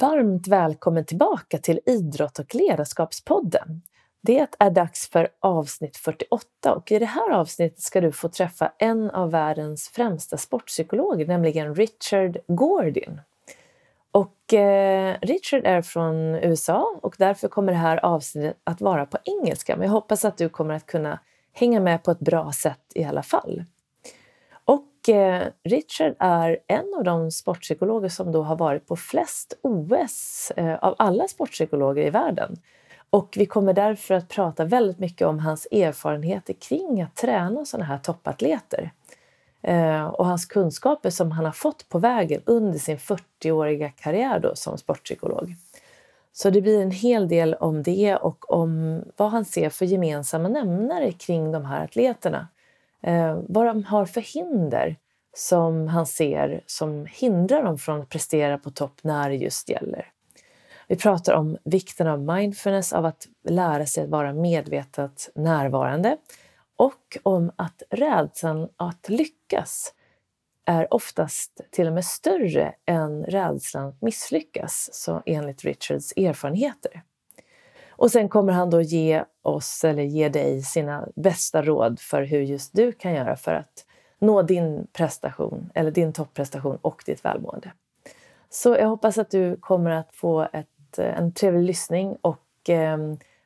Varmt välkommen tillbaka till Idrott och ledarskapspodden. Det är dags för avsnitt 48 och i det här avsnittet ska du få träffa en av världens främsta sportpsykologer, nämligen Richard Gordon. Och eh, Richard är från USA och därför kommer det här avsnittet att vara på engelska men jag hoppas att du kommer att kunna hänga med på ett bra sätt i alla fall. Och Richard är en av de sportpsykologer som då har varit på flest OS eh, av alla sportpsykologer i världen. Och vi kommer därför att prata väldigt mycket om hans erfarenheter kring att träna sådana här toppatleter. Eh, och hans kunskaper som han har fått på vägen under sin 40-åriga karriär då som sportpsykolog. Så det blir en hel del om det och om vad han ser för gemensamma nämnare kring de här atleterna. Eh, vad de har för hinder som han ser som hindrar dem från att prestera på topp när det just gäller. Vi pratar om vikten av mindfulness, av att lära sig att vara medvetet närvarande och om att rädslan att lyckas är oftast till och med större än rädslan att misslyckas, så enligt Richards erfarenheter. Och sen kommer han då ge oss, eller ge dig, sina bästa råd för hur just du kan göra för att nå din prestation, eller din topprestation och ditt välmående. Så jag hoppas att du kommer att få ett, eh, en trevlig lyssning och eh,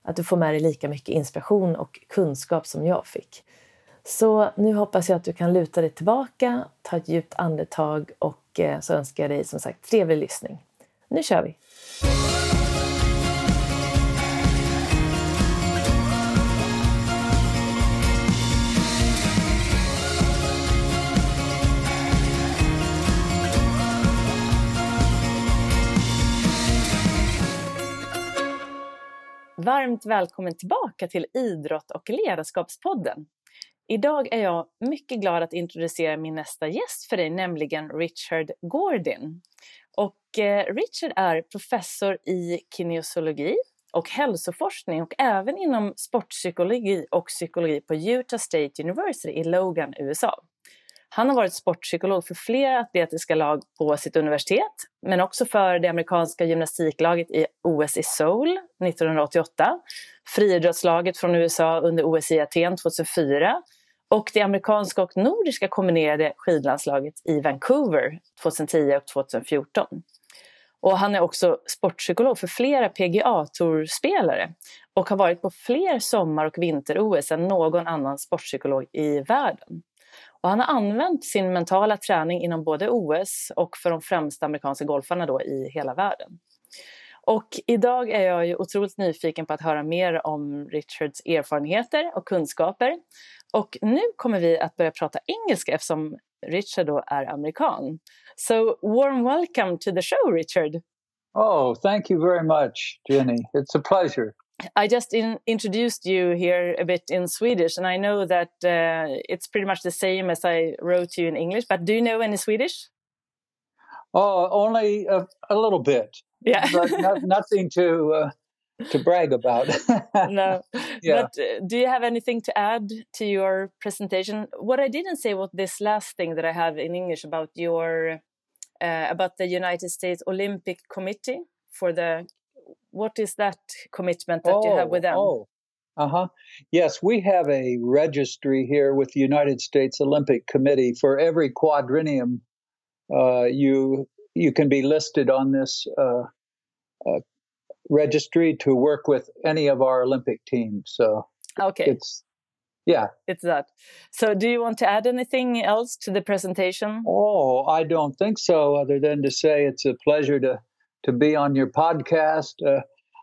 att du får med dig lika mycket inspiration och kunskap som jag fick. Så nu hoppas jag att du kan luta dig tillbaka, ta ett djupt andetag och eh, så önskar jag dig som sagt trevlig lyssning. Nu kör vi! Varmt välkommen tillbaka till Idrott och ledarskapspodden. Idag är jag mycket glad att introducera min nästa gäst för dig, nämligen Richard Gordon. Och eh, Richard är professor i kinesiologi och hälsoforskning och även inom sportpsykologi och psykologi på Utah State University i Logan, USA. Han har varit sportpsykolog för flera atletiska lag på sitt universitet, men också för det amerikanska gymnastiklaget i OS i Seoul 1988, friidrottslaget från USA under OS i Aten 2004 och det amerikanska och nordiska kombinerade skidlandslaget i Vancouver 2010 och 2014. Och han är också sportpsykolog för flera PGA-tourspelare och har varit på fler sommar och vinter-OS än någon annan sportpsykolog i världen. Och han har använt sin mentala träning inom både OS och för de främsta amerikanska golfarna då i hela världen. Och idag är jag ju otroligt nyfiken på att höra mer om Richards erfarenheter och kunskaper. Och nu kommer vi att börja prata engelska eftersom Richard då är amerikan. So warm welcome to the show Richard! Oh, thank you very much, Jenny. It's a pleasure. I just in, introduced you here a bit in Swedish, and I know that uh, it's pretty much the same as I wrote to you in English. But do you know any Swedish? Oh, only a, a little bit. Yeah, but not, nothing to uh, to brag about. no, yeah. but uh, do you have anything to add to your presentation? What I didn't say was this last thing that I have in English about your uh, about the United States Olympic Committee for the what is that commitment that oh, you have with them? Oh, uh huh. Yes, we have a registry here with the United States Olympic Committee for every quadrennium. Uh, you you can be listed on this uh, uh, registry to work with any of our Olympic teams. So okay, it's yeah, it's that. So, do you want to add anything else to the presentation? Oh, I don't think so. Other than to say it's a pleasure to to be on your podcast. Uh,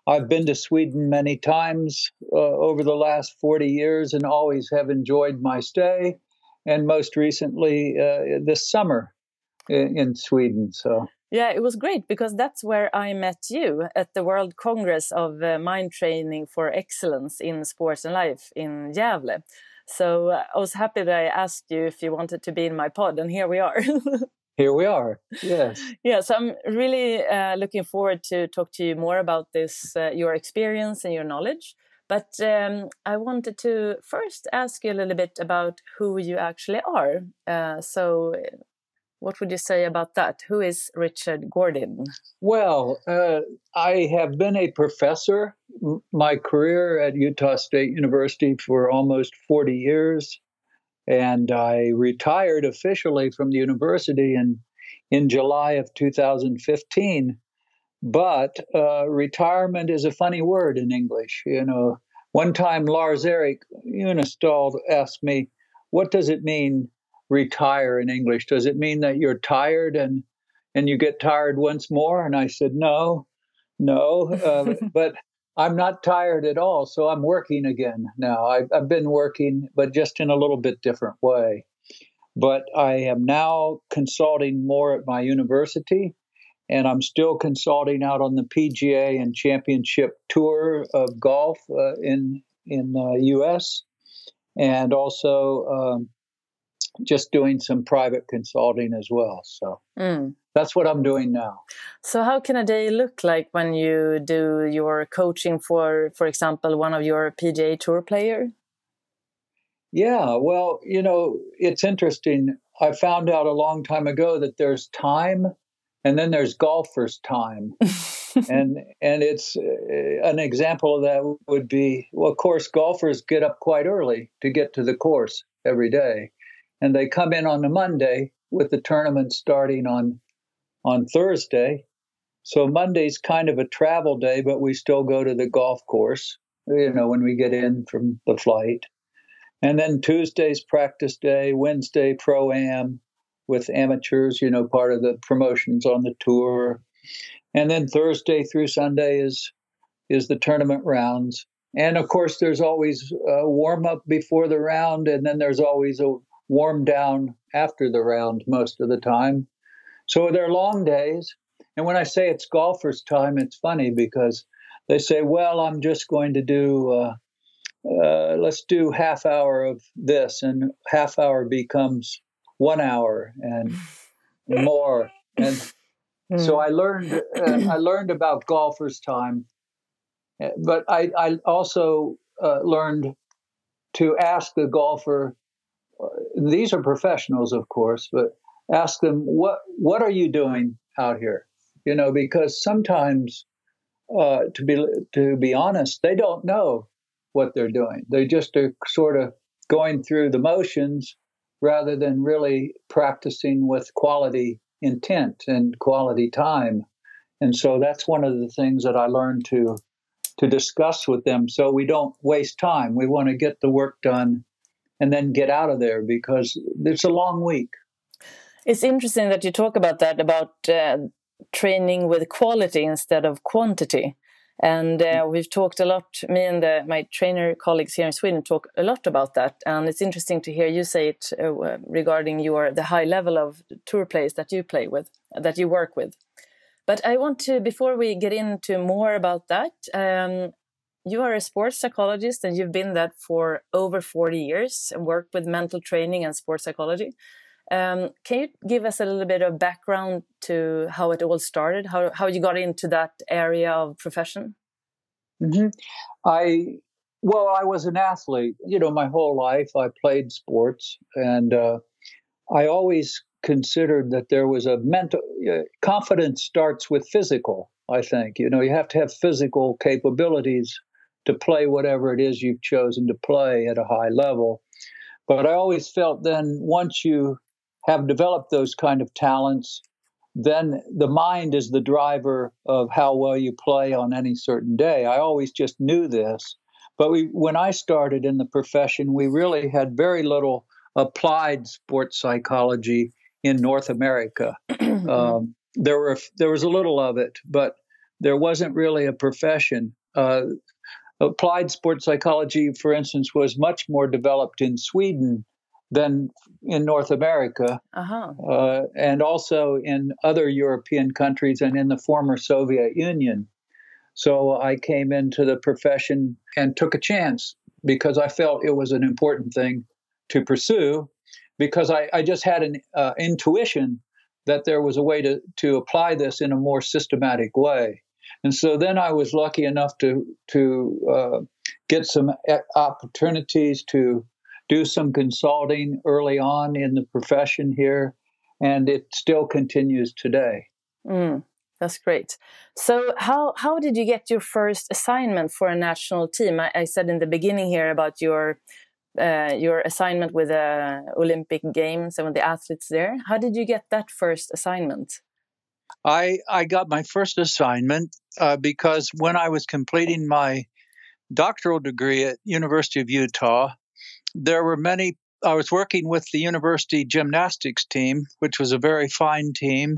I've been to Sweden many times uh, over the last 40 years and always have enjoyed my stay, and most recently uh, this summer in, in, Sweden. So. Yeah, it was great because that's where I met you at the World Congress of uh, Mind Training for Excellence in Sports and Life in Gävle. So uh, I was happy that I asked you if you wanted to be in my pod, and here we are. here we are. Yes. yeah. So I'm really uh, looking forward to talk to you more about this, uh, your experience and your knowledge. But um, I wanted to first ask you a little bit about who you actually are. Uh, so, What would you say about that? Who is Richard Gordin? Well, uh, I have been a professor my career at Utah State University for almost 40 years, and I retired officially from the university in, in July of 2015. But uh, retirement is a funny word in English. You know, one time Lars Eric Uneståhl asked me, "What does it mean retire in English? Does it mean that you're tired and and you get tired once more?" And I said, "No, no." Uh, but I'm not tired at all, so I'm working again now. I've, I've been working, but just in a little bit different way. But I am now consulting more at my university, and I'm still consulting out on the PGA and Championship Tour of golf uh, in in the uh, U.S. and also um, just doing some private consulting as well. So mm. That's what I'm doing now. So how can a day look like when you do your coaching for, for example, one of your PGA Tour player? Yeah, well, you know, it's interesting. I found out a long time ago that there's time and then there's golfers time. and and it's uh, an example of that would be well of course golfers get up quite early to get to the course every day and they come in on a Monday with the tournament starting on on Thursday. So Monday's kind of a travel day, but we still go to the golf course, you know, when we get in from the flight. And then Tuesday's practice day, Wednesday pro am with amateurs, you know, part of the promotions on the tour. And then Thursday through Sunday is is the tournament rounds. And of course, there's always a warm up before the round, and then there's always a warm down after the round most of the time. So they're long days. And when I say it's golfers' time, it's funny because they say, well, I'm just going to do, uh, uh, let's do half hour of this, and half hour becomes one hour and more. And so I learned, uh, I learned about golfers' time, but I, I also uh, learned to ask the golfer these are professionals, of course, but ask them what what are you doing out here? You know, because sometimes, uh, to be to be honest, they don't know what they're doing. They just are sort of going through the motions rather than really practicing with quality intent and quality time. And so that's one of the things that I learned to to discuss with them so we don't waste time. We want to get the work done and then get out of there because it's a long week. It's interesting that you talk about that about uh, training with quality instead of quantity. And uh, mm. we've talked a lot. Me and the, my trainer colleagues here in Sweden talk a lot about that. And it's interesting to hear you say it uh, regarding your the high level of tour plays that you play with, that you work with. But I want to, before we get into more about that, um, you are a sports psychologist and you've been that for over 40 years and worked with mental training and sports psychology. Um, can you give us a little bit of background to how it all started, how, how you got into that area of profession? Mm -hmm. I, well, I was an athlete, you know, my whole life. I played sports and uh, I always considered that there was a mental, uh, confidence starts with physical, I think. You know, you have to have physical capabilities to play whatever it is you've chosen to play at a high level. But I always felt then once you have developed those kind of talents, then the mind is the driver of how well you play on any certain day. I always just knew this. But we, when I started in the profession, we really had very little applied sports psychology in North America. um, there were there was a little of it, but there wasn't really a profession. Uh, applied sports psychology, for instance, was much more developed in Sweden than in North America, uh-huh. uh, and also in other European countries and in the former Soviet Union. So I came into the profession and took a chance because I felt it was an important thing to pursue because I, I just had an uh, intuition that there was a way to, to apply this in a more systematic way. And so then I was lucky enough to to uh, get some opportunities to do some consulting early on in the profession here, and it still continues today. Mm, that's great. So, how how did you get your first assignment for a national team? I, I said in the beginning here about your uh, your assignment with the Olympic Games and with the athletes there. How did you get that first assignment? I I got my first assignment uh, because when I was completing my doctoral degree at University of Utah, there were many. I was working with the university gymnastics team, which was a very fine team,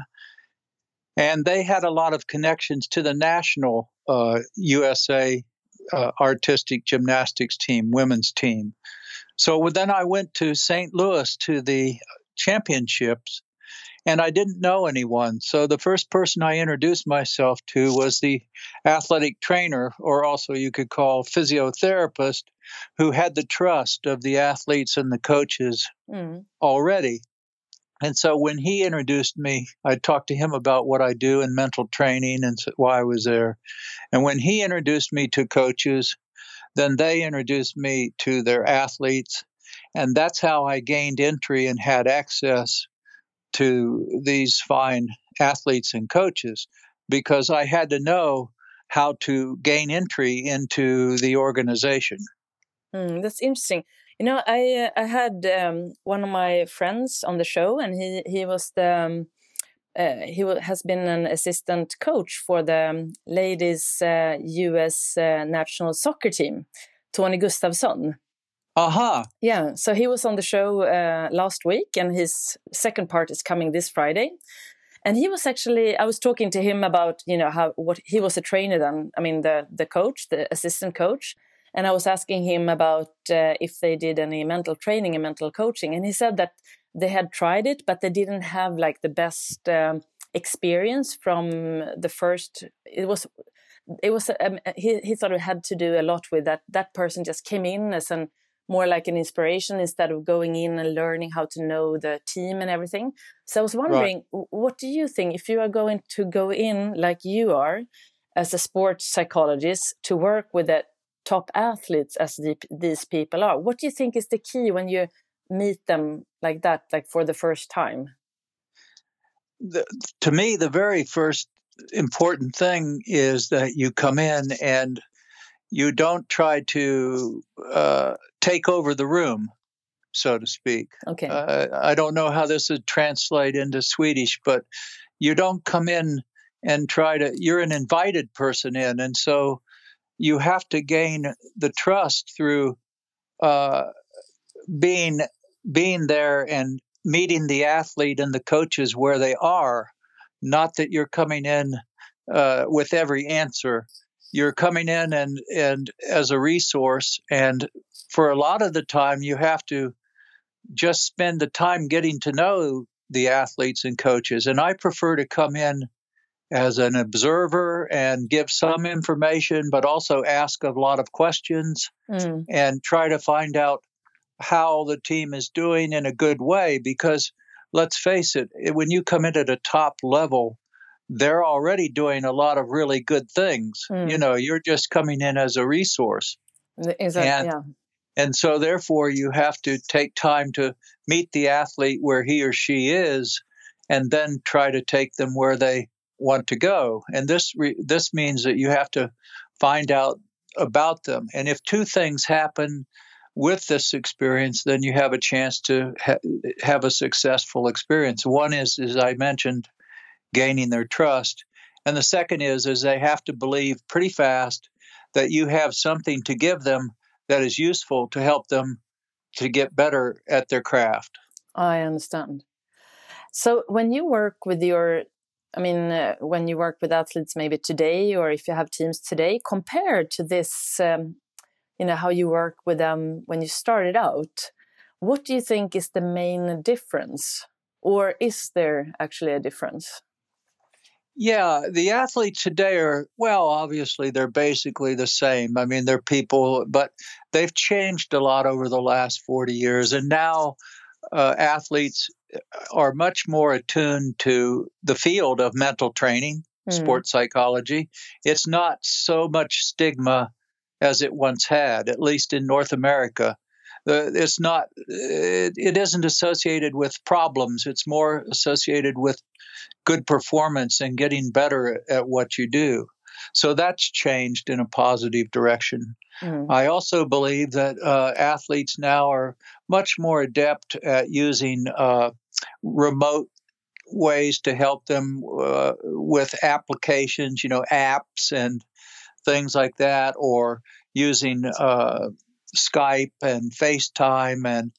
and they had a lot of connections to the national uh, USA uh, artistic gymnastics team, women's team. So then I went to St. Louis to the championships, and I didn't know anyone. So the first person I introduced myself to was the athletic trainer, or also you could call physiotherapist, who had the trust of the athletes and the coaches mm. already. And so when he introduced me, I talked to him about what I do in mental training and why I was there. And when he introduced me to coaches, then they introduced me to their athletes. And that's how I gained entry and had access to these fine athletes and coaches because I had to know how to gain entry into the organization. Mm, that's interesting. You know, I uh, I had um, one of my friends on the show, and he he was the um, uh, he has been an assistant coach for the um, ladies uh, U.S. Uh, national soccer team, Tony Gustafsson. Aha. Yeah. So he was on the show uh, last week, and his second part is coming this Friday. And he was actually, I was talking to him about, you know, how what he was a trainer then. I mean, the the coach, the assistant coach, and I was asking him about uh, if they did any mental training and mental coaching, and he said that they had tried it, but they didn't have like the best um, experience from the first. It was it was um, he he thought it had to do a lot with that that person just came in as an more like an inspiration instead of going in and learning how to know the team and everything. So I was wondering, right. what do you think if you are going to go in like you are as a sports psychologist to work with the top athletes as the, these people are? What do you think is the key when you meet them like that, like for the first time? The, to me, the very first important thing is that you come in and you don't try to uh, take over the room, so to speak. Okay. Uh, I don't know how this would translate into Swedish, but you don't come in and try to. You're an invited person in, and so you have to gain the trust through uh, being being there and meeting the athlete and the coaches where they are. Not that you're coming in uh, with every answer you're coming in and and as a resource and for a lot of the time you have to just spend the time getting to know the athletes and coaches and i prefer to come in as an observer and give some information but also ask a lot of questions mm. and try to find out how the team is doing in a good way because let's face it when you come in at a top level they're already doing a lot of really good things. Mm. You know, you're just coming in as a resource. Is that, and, yeah. and so, therefore, you have to take time to meet the athlete where he or she is, and then try to take them where they want to go. And this re- this means that you have to find out about them. And if two things happen with this experience, then you have a chance to ha- have a successful experience. One is, as I mentioned, gaining their trust. And the second is is they have to believe pretty fast that you have something to give them that is useful to help them to get better at their craft. I understand. So when you work with your I mean, uh, when you work with athletes maybe today, or if you have teams today, compared to this, um, you know, how you work with them when you started out, what do you think is the main difference? Or is there actually a difference? Yeah, the athletes today are, well, obviously they're basically the same. I mean, they're people, but they've changed a lot over the last 40 years. And now uh, athletes uh, are much more attuned to the field of mental training, mm. sports psychology. It's not so much stigma as it once had, at least in North America. the, it's not it, it isn't associated with problems it's more associated with good performance and getting better at what you do so that's changed in a positive direction mm. i also believe that uh, athletes now are much more adept at using uh, remote ways to help them uh, with applications you know apps and things like that or using uh, Skype and FaceTime and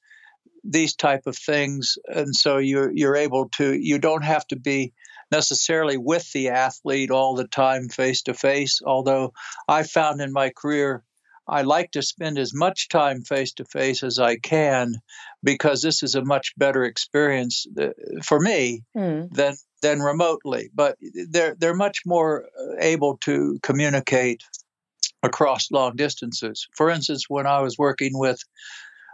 these type of things and so you're you're able to you don't have to be necessarily with the athlete all the time face to face although i found in my career i like to spend as much time face to face as i can because this is a much better experience uh, for me mm. than than remotely but they're they're much more uh, able to communicate across long distances. For instance, when I was working with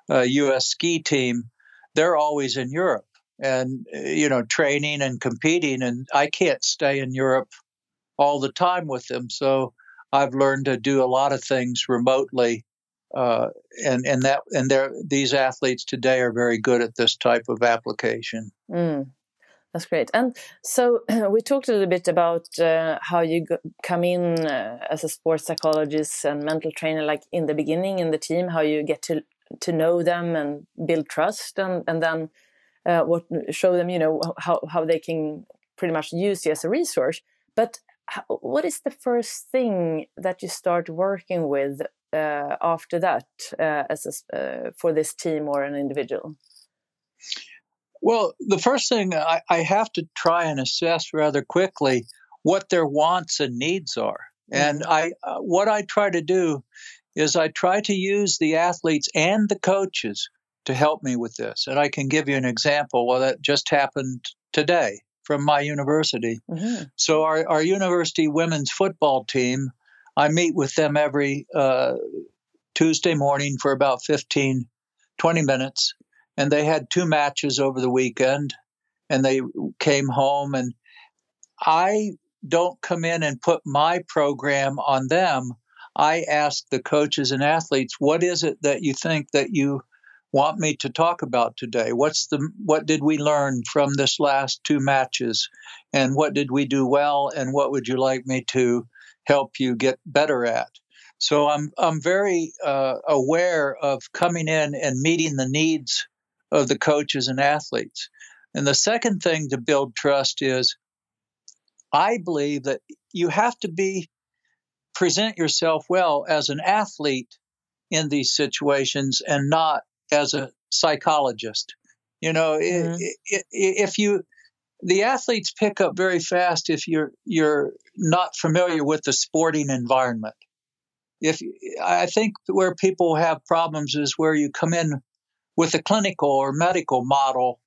a U.S. ski team, they're always in Europe and you know training and competing, and I can't stay in Europe all the time with them. So I've learned to do a lot of things remotely, uh, and and that and there, these athletes today are very good at this type of application. Mm. That's great. And so we talked a little bit about uh, how you come in uh, as a sports psychologist and mental trainer, like in the beginning in the team, how you get to to know them and build trust, and and then uh, what show them, you know, how how they can pretty much use you as a resource. But how, what is the first thing that you start working with uh, after that, uh, as a, uh, for this team or an individual? Well, the first thing I, I, have to try and assess rather quickly what their wants and needs are. And mm-hmm. I, uh, what I try to do is I try to use the athletes and the coaches to help me with this. And I can give you an example. Well, that just happened today from my university. Mm-hmm. So, our, our university women's football team, I meet with them every uh, Tuesday morning for about 15, 20 minutes and they had two matches over the weekend and they came home and I don't come in and put my program on them. I ask the coaches and athletes, what is it that you think that you want me to talk about today? What's the what did we learn from this last two matches and what did we do well and what would you like me to help you get better at? So I'm I'm very uh, aware of coming in and meeting the needs of the coaches and athletes. And the second thing to build trust is I believe that you have to be present yourself well as an athlete in these situations and not as a psychologist. You know, mm-hmm. if you the athletes pick up very fast if you're you're not familiar with the sporting environment. If I think where people have problems is where you come in with the clinical or medical model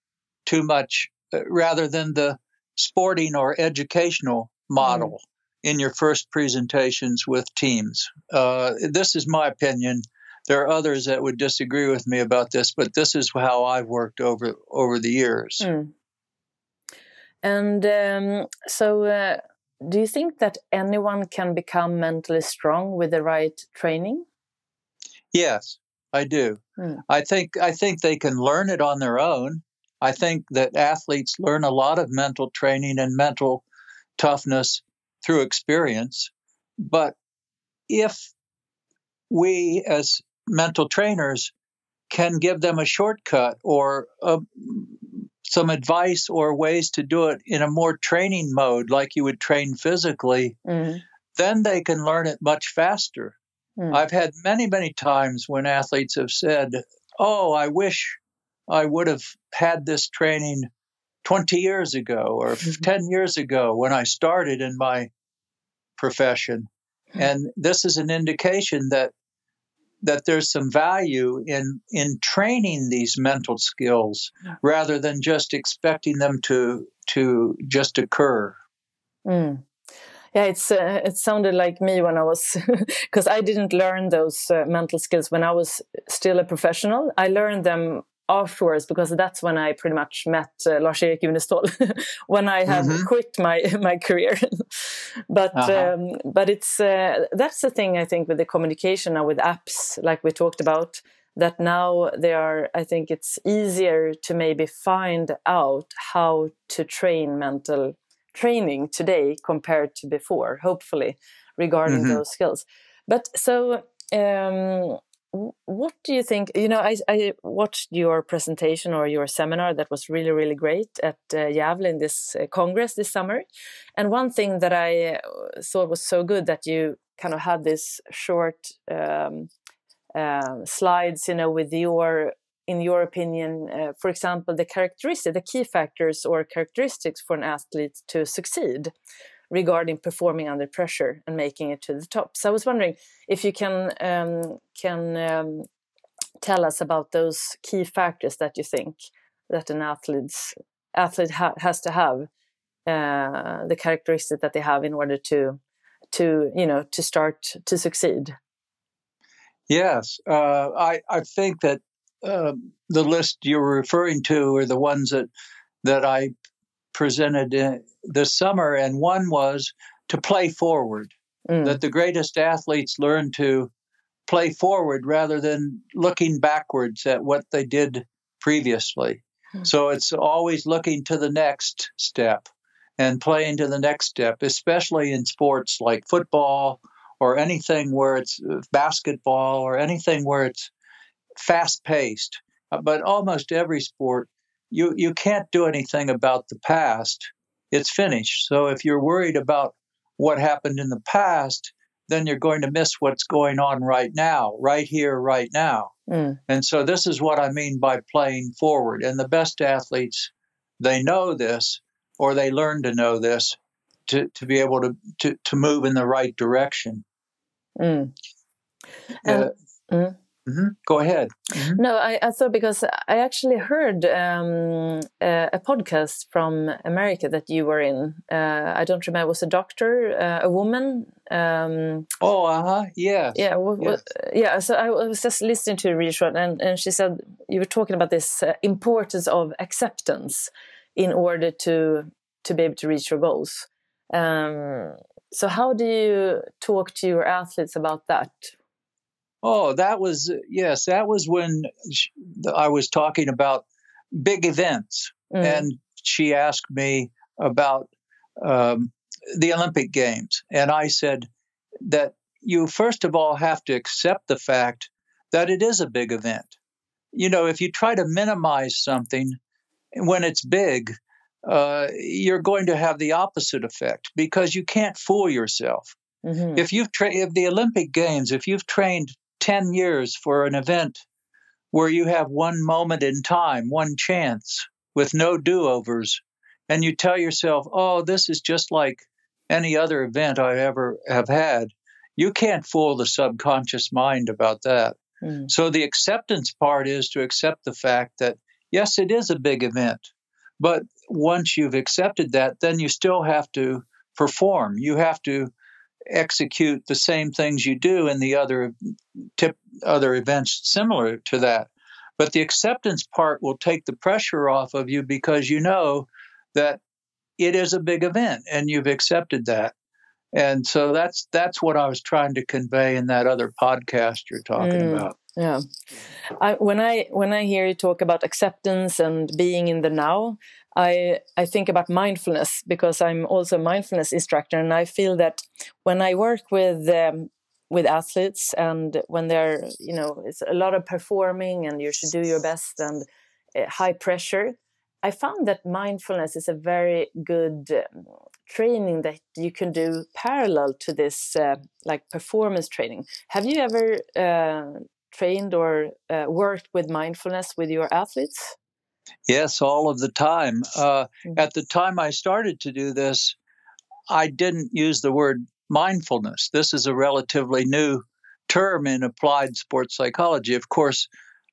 too much uh, rather than the sporting or educational model mm. in your first presentations with teams. Uh, this is my opinion. There are others that would disagree with me about this, but this is how I've worked over over the years. Mm. And um, so, uh, do you think that anyone can become mentally strong with the right training? Yes, I do. Hmm. I think I think they can learn it on their own. I think that athletes learn a lot of mental training and mental toughness through experience. But if we as mental trainers can give them a shortcut or a, some advice or ways to do it in a more training mode, like you would train physically, mm-hmm. then they can learn it much faster. Mm. I've had many, many times when athletes have said, Oh, I wish I would have had this training 20 years ago or 10 years ago when I started in my profession. Hmm. And this is an indication that that there's some value in in training these mental skills rather than just expecting them to to just occur. Mm yeah, it's uh, it sounded like me when I was because I didn't learn those uh, mental skills when I was still a professional. I learned them afterwards because that's when I pretty much met uh, Lars-Eric Uneståhl when I had mm-hmm. quit my my career. but uh-huh. um, but it's uh, that's the thing I think with the communication now with apps like we talked about that now they are i think it's easier to maybe find out how to train mental training today compared to before hopefully regarding mm -hmm. those skills but so um, what do you think you know I, I, watched your presentation or your seminar that was really really great at uh, Gävle this uh, congress this summer. And one thing that i uh, thought was so good that you kind of had this short um, uh, slides, you know, with your, in your opinion, uh, for example, the characteristics, the key factors or characteristics for an athlete to succeed regarding performing under pressure and making it to the top. So I was wondering if you can um, can um, tell us about those key factors that you think that an athlete's athlete ha has to have uh, the characteristics that they have in order to to you know to start to succeed yes uh, i i think that uh, the list you're referring to are the ones that that i presented this summer and one was to play forward mm. that the greatest athletes learn to play forward rather than looking backwards at what they did previously mm. so it's always looking to the next step and playing to the next step, especially in sports like football or anything where it's uh, basketball or anything where it's fast paced. Uh, but almost every sport, you, you can't do anything about the past. It's finished. So if you're worried about what happened in the past, then you're going to miss what's going on right now, right here, right now. Mm. And so this is what I mean by playing forward. And the best athletes, they know this or they learn to know this to, to be able to, to, to move in the right direction. Mm. Uh, mm. Mm-hmm. Go ahead. Mm-hmm. No, I, I, thought because I actually heard um, a, a, podcast from America that you were in. Uh, I don't remember. Was a doctor, uh, a woman? Um, oh, uh huh. Yeah. Yeah. yes. yeah. So I was just listening to a short, and, and she said you were talking about this uh, importance of acceptance in order to to be able to reach your goals. Um, so, how do you talk to your athletes about that? Oh, that was yes, that was when I was talking about big events, mm. and she asked me about um, the Olympic Games, and I said that you first of all have to accept the fact that it is a big event. You know, if you try to minimize something, when it's big, uh, you're going to have the opposite effect because you can't fool yourself. Mm-hmm. If you've tra- if the Olympic Games, if you've trained 10 years for an event where you have one moment in time, one chance with no do-overs, and you tell yourself, "Oh, this is just like any other event I ever have had," you can't fool the subconscious mind about that. Mm. So the acceptance part is to accept the fact that yes, it is a big event. But once you've accepted that, then you still have to perform. You have to execute the same things you do in the other tip, other events similar to that. But the acceptance part will take the pressure off of you because you know that it is a big event and you've accepted that. And so that's that's what I was trying to convey in that other podcast you're talking mm. about. Yeah, I, when I when I hear you talk about acceptance and being in the now, I I think about mindfulness because I'm also a mindfulness instructor, and I feel that when I work with um, with athletes and when they're you know it's a lot of performing and you should do your best and uh, high pressure, I found that mindfulness is a very good um, training that you can do parallel to this uh, like performance training. Have you ever uh, trained or uh, worked with mindfulness with your athletes? Yes, all of the time. Uh. At the time I started to do this, I didn't use the word mindfulness. This is a relatively new term in applied sports psychology. Of course,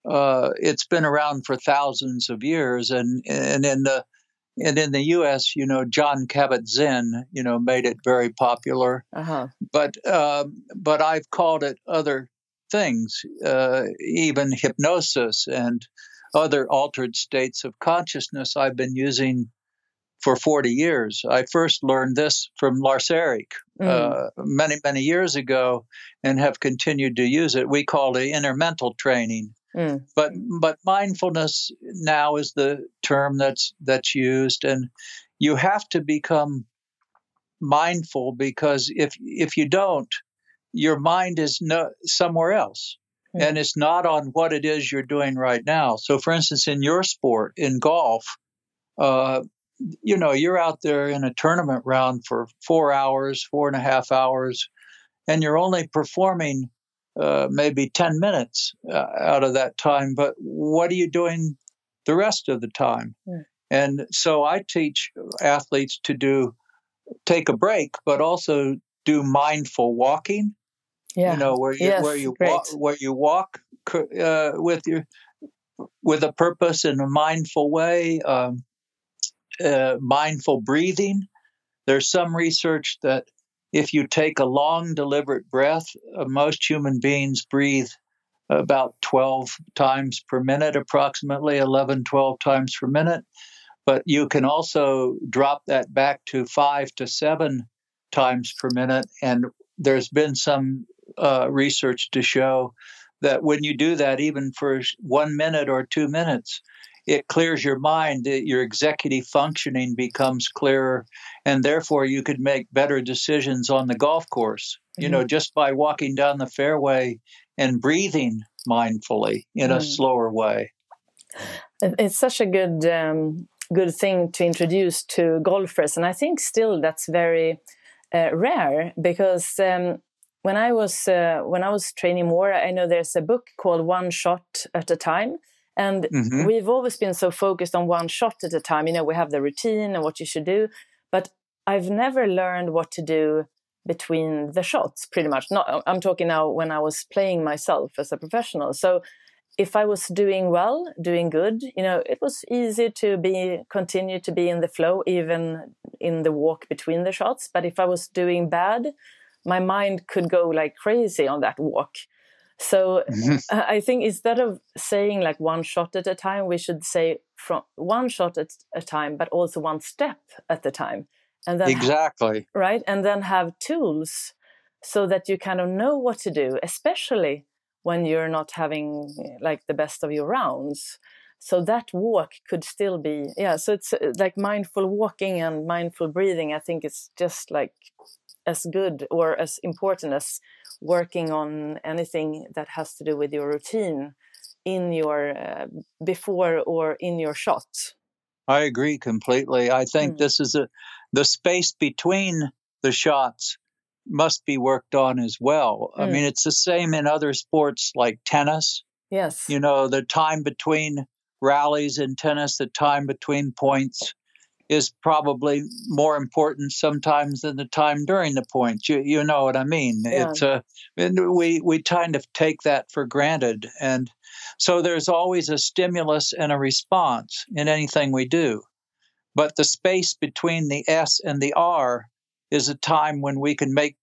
uh, it's been around for thousands of years, and and in the and in the U.S., you know, Jon Kabat-Zinn, you know, made it very popular. Uh-huh. But um, but I've called it other things, uh, even hypnosis and other altered states of consciousness I've been using for 40 years. I first learned this from Lars Erik mm. uh, many, many years ago and have continued to use it. We call it inner mental training. Mm. But but mindfulness now is the term that's that's used, and you have to become mindful because if if you don't, your mind is no, somewhere else. And it's not on what it is you're doing right now. So, for instance, in your sport, in golf, uh, you know, you're out there in a tournament round for four hours, four and a half hours, and you're only performing uh, maybe 10 minutes uh, out of that time. But what are you doing the rest of the time? And so I teach athletes to do take a break, but also do mindful walking. Yeah. You know where you yes, where you walk where you walk uh, with your with a purpose in a mindful way. Um, uh, mindful breathing. There's some research that if you take a long, deliberate breath, uh, most human beings breathe about 12 times per minute, approximately 11, 12 times per minute. But you can also drop that back to five to seven times per minute. And there's been some uh, research to show that when you do that, even for one minute or two minutes, it clears your mind. Your executive functioning becomes clearer, and therefore you could make better decisions on the golf course. Mm-hmm. You know, mm-hmm. just by walking down the fairway and breathing mindfully in mm. a slower way. It's such a good um, good thing to introduce to golfers, and I think still that's very uh, rare because. Um, when I was uh, when I was training more, I know there's a book called One Shot at a Time, and mm-hmm. we've always been so focused on one shot at a time. You know, we have the routine and what you should do, but I've never learned what to do between the shots pretty much. Not I'm talking now when I was playing myself as a professional. So if I was doing well, doing good, you know, it was easy to be continue to be in the flow even in the walk between the shots. But if I was doing bad, my mind could go like crazy on that walk. So mm-hmm. I think instead of saying like one shot at a time, we should say from one shot at a time, but also one step at a time. And then exactly right, and then have tools so that you kind of know what to do, especially when you're not having like the best of your rounds. So that walk could still be yeah. So it's uh, like mindful walking and mindful breathing. I think it's just like as good or as important as working on anything that has to do with your routine in your uh, before or in your shot. I agree completely. I think mm. this is a the space between the shots must be worked on as well. Mm. I mean, it's the same in other sports like tennis. Yes. You know, the time between rallies in tennis, the time between points is probably more important sometimes than the time during the point. You you know what I mean? Yeah. It's uh, we we kind of take that for granted, and so there's always a stimulus and a response in anything we do. But the space between the S and the R is a time when we can make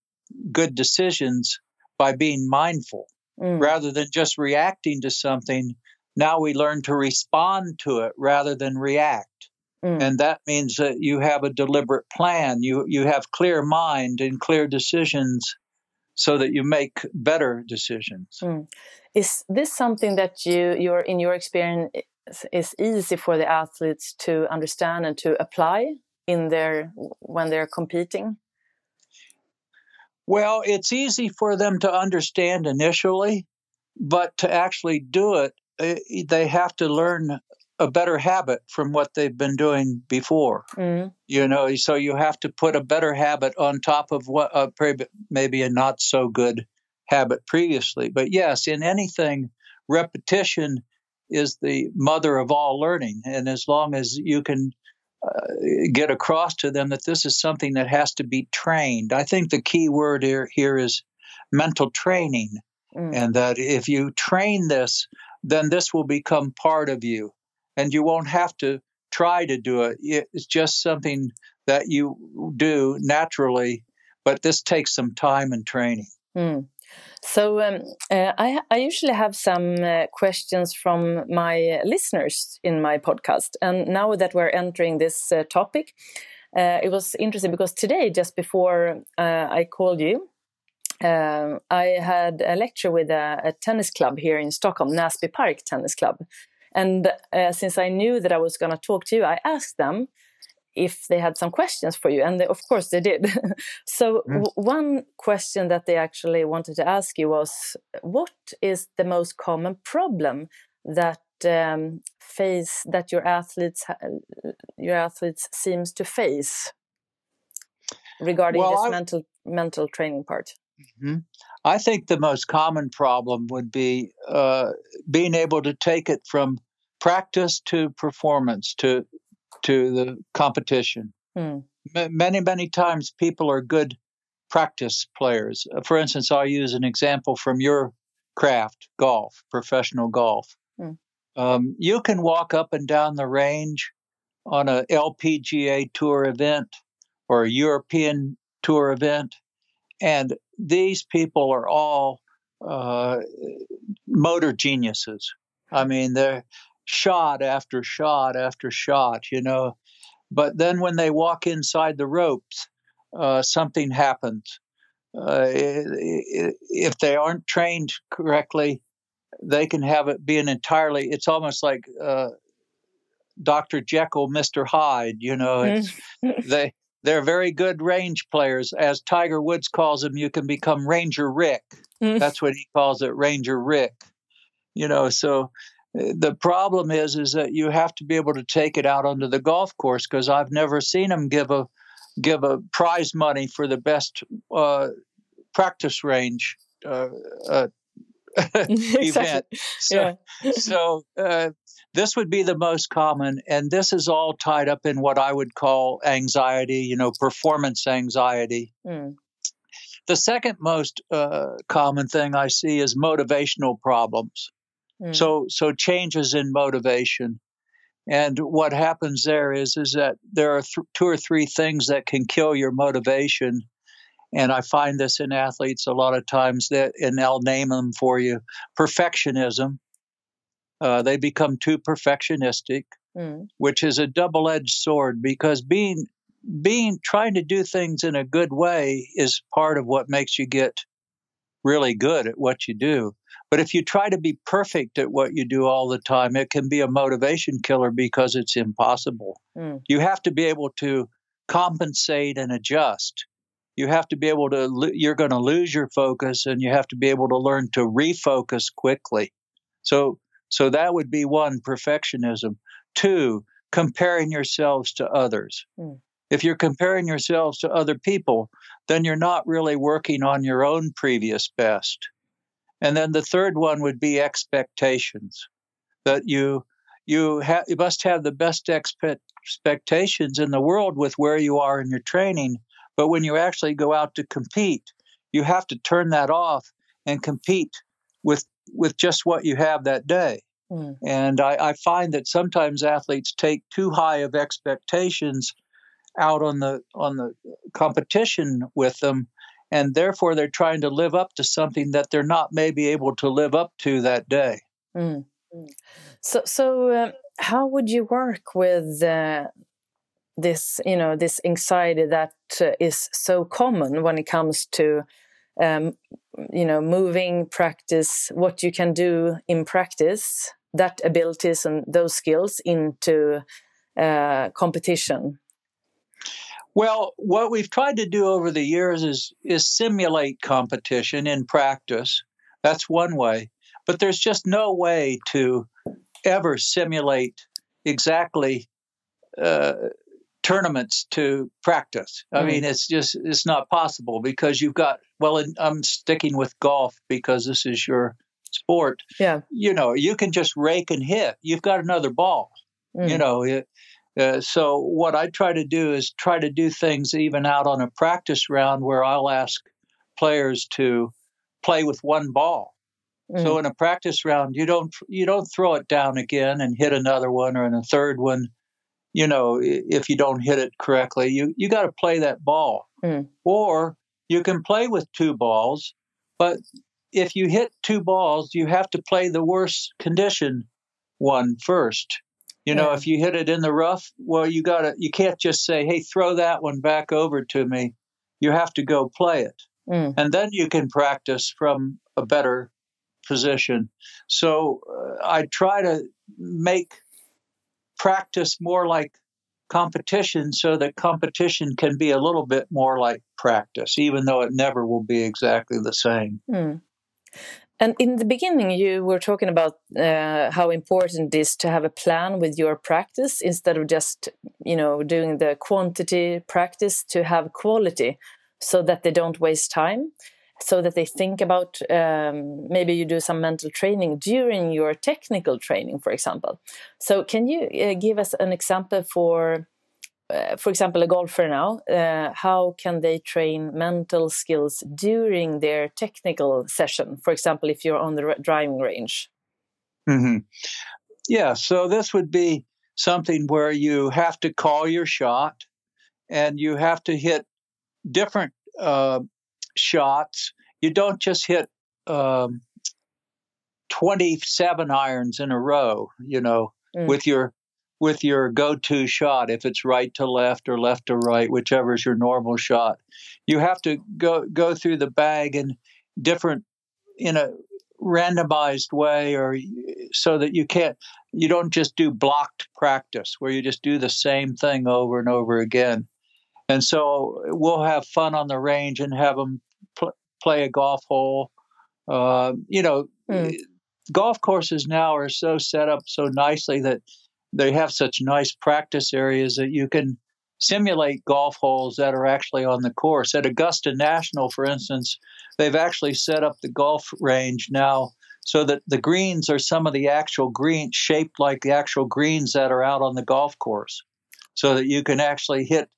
good decisions by being mindful mm. rather than just reacting to something. Now we learn to respond to it rather than react. Mm. And that means that you have a deliberate plan. You you have clear mind and clear decisions so that you make better decisions. Mm. Is this something that you your in your experience is easy for the athletes to understand and to apply in their when they're competing? Well, it's easy for them to understand initially, but to actually do it, eh, they have to learn a better habit from what they've been doing before. Mm. You know, so you have to put a better habit on top of what uh, maybe a not so good habit previously. But yes, in anything, repetition is the mother of all learning. And as long as you can uh, get across to them that this is something that has to be trained, I think the key word here, here is mental training. Mm. And that if you train this, then this will become part of you and you won't have to try to do it. It's just something that you do naturally, but this takes some time and training. Mm. So um, uh, I, I, usually have some uh, questions from my listeners in my podcast, and now that we're entering this uh, topic, uh, it was interesting because today, just before uh, I called you, um, I had a lecture with a, a, tennis club here in Stockholm, Näsby Park Tennis Club. And uh, since I knew that I was going to talk to you, I asked them if they had some questions for you. And they, of course they did. so, mm. one question that they actually wanted to ask you was what is the most common problem that um, face that your athletes your athletes seems to face regarding well, this I, mental mental training part? Mm-hmm. I think the most common problem would be uh, being able to take it from practice to performance to to the competition. Hmm. M- many many times people are good practice players. Uh, for instance, I'll use an example from your craft, golf, professional golf. Hmm. Um, you can walk up and down the range on a LPGA tour event or a European tour event, and these people are all uh, motor geniuses. I mean, they're shot after shot after shot, you know. But then when they walk inside the ropes, uh, something happens. Uh, if they aren't trained correctly, they can have it be an entirely. It's almost like uh, Doctor Jekyll, Mister Hyde. You know, it's, they they're very good range players. As Tiger Woods calls them, you can become Ranger Rick. Mm. That's what he calls it, Ranger Rick. You know, so uh, the problem is is that you have to be able to take it out onto the golf course because I've never seen them give a give a prize money for the best uh, practice range uh, uh, event. So, yeah. so uh, this would be the most common, and this is all tied up in what I would call anxiety, you know, performance anxiety. Mm. The second most uh, common thing I see is motivational problems. Mm. So, so changes in motivation. And what happens there is, is that there are th- two or three things that can kill your motivation. And I find this in athletes a lot of times that, and I'll name them for you perfectionism, uh, they become too perfectionistic, mm. which is a double-edged sword because being being trying to do things in a good way is part of what makes you get really good at what you do. But if you try to be perfect at what you do all the time, it can be a motivation killer because it's impossible. Mm. You have to be able to compensate and adjust. You have to be able to, you're going to lose your focus and you have to be able to learn to refocus quickly. So so that would be one, perfectionism. Two, comparing yourselves to others. Mm. If you're comparing yourselves to other people, then you're not really working on your own previous best. And then the third one would be expectations that you you, ha- you must have the best expectations in the world with where you are in your training. But when you actually go out to compete, you have to turn that off and compete with with just what you have that day. Mm. And I, I, find that sometimes athletes take too high of expectations out on the on the competition with them, and therefore they're trying to live up to something that they're not maybe able to live up to that day. Mm. So, so uh, how would you work with uh, this? You know, this anxiety that uh, is so common when it comes to um, you know moving practice what you can do in practice that abilities and those skills into uh, competition. Well what we've tried to do over the years is is simulate competition in practice. That's one way. But there's just no way to ever simulate exactly uh, tournaments to practice. I mm. mean, it's just it's not possible because you've got. Well, I'm sticking with golf because this is your sport. Yeah. You know, you can just rake and hit. You've got another ball. Mm. You know. It, uh, so what I try to do is try to do things even out on a practice round where I'll ask players to play with one ball. Mm. So in a practice round, you don't you don't throw it down again and hit another one or in a third one you know, if you don't hit it correctly, you, you got to play that ball. Mm. Or you can play with two balls, but if you hit two balls, you have to play the worst condition one first. You know, yeah. if you hit it in the rough, well, you got to, you can't just say, hey, throw that one back over to me. You have to go play it. mm. and then you can practice from a better position. So uh, I try to make practice more like competition so that competition can be a little bit more like practice, even though it never will be exactly the same. Mm. And in the beginning, you were talking about uh, how important it is to have a plan with your practice instead of just, you know, doing the quantity practice to have quality, so that they don't waste time, so that they think about. Um, maybe you do some mental training during your technical training, for example. So, can you uh, give us an example for uh, for example, a golfer now, uh, how can they train mental skills during their technical session? For example, if you're on the driving range. Mm-hmm. Yeah, so this would be something where you have to call your shot and you have to hit different uh, shots. You don't just hit um, 27 irons in a row, you know, mm. with your with your go-to shot if it's right to left or left to right whichever is your normal shot you have to go go through the bag in different in a randomized way or so that you can't you don't just do blocked practice where you just do the same thing over and over again and so we'll have fun on the range and have them play a golf hole uh, you know mm. golf courses now are so set up so nicely that they have such nice practice areas that you can simulate golf holes that are actually on the course. At Augusta National, for instance, they've actually set up the golf range now so that the greens are some of the actual greens shaped like the actual greens that are out on the golf course so that you can actually hit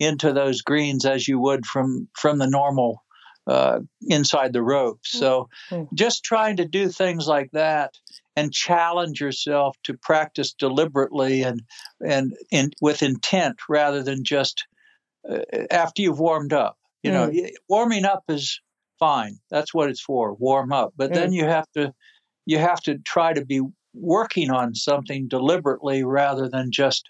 into those greens as you would from from the normal uh, inside the ropes. So mm-hmm. just trying to do things like that and challenge yourself to practice deliberately and and in, with intent rather than just uh, after you've warmed up. You mm. know, warming up is fine. That's what it's for. Warm up. But mm. then you have to you have to try to be working on something deliberately rather than just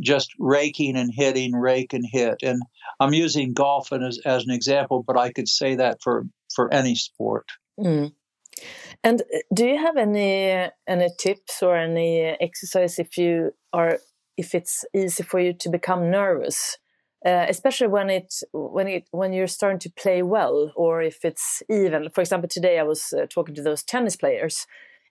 just raking and hitting, rake and hit. And I'm using golf as, as an example, but I could say that for, for any sport. Mm. And uh, do you have any any tips or any exercise if you are if it's easy for you to become nervous, uh, especially when it when it when you're starting to play well, or if it's even. For example, today I was uh, talking to those tennis players,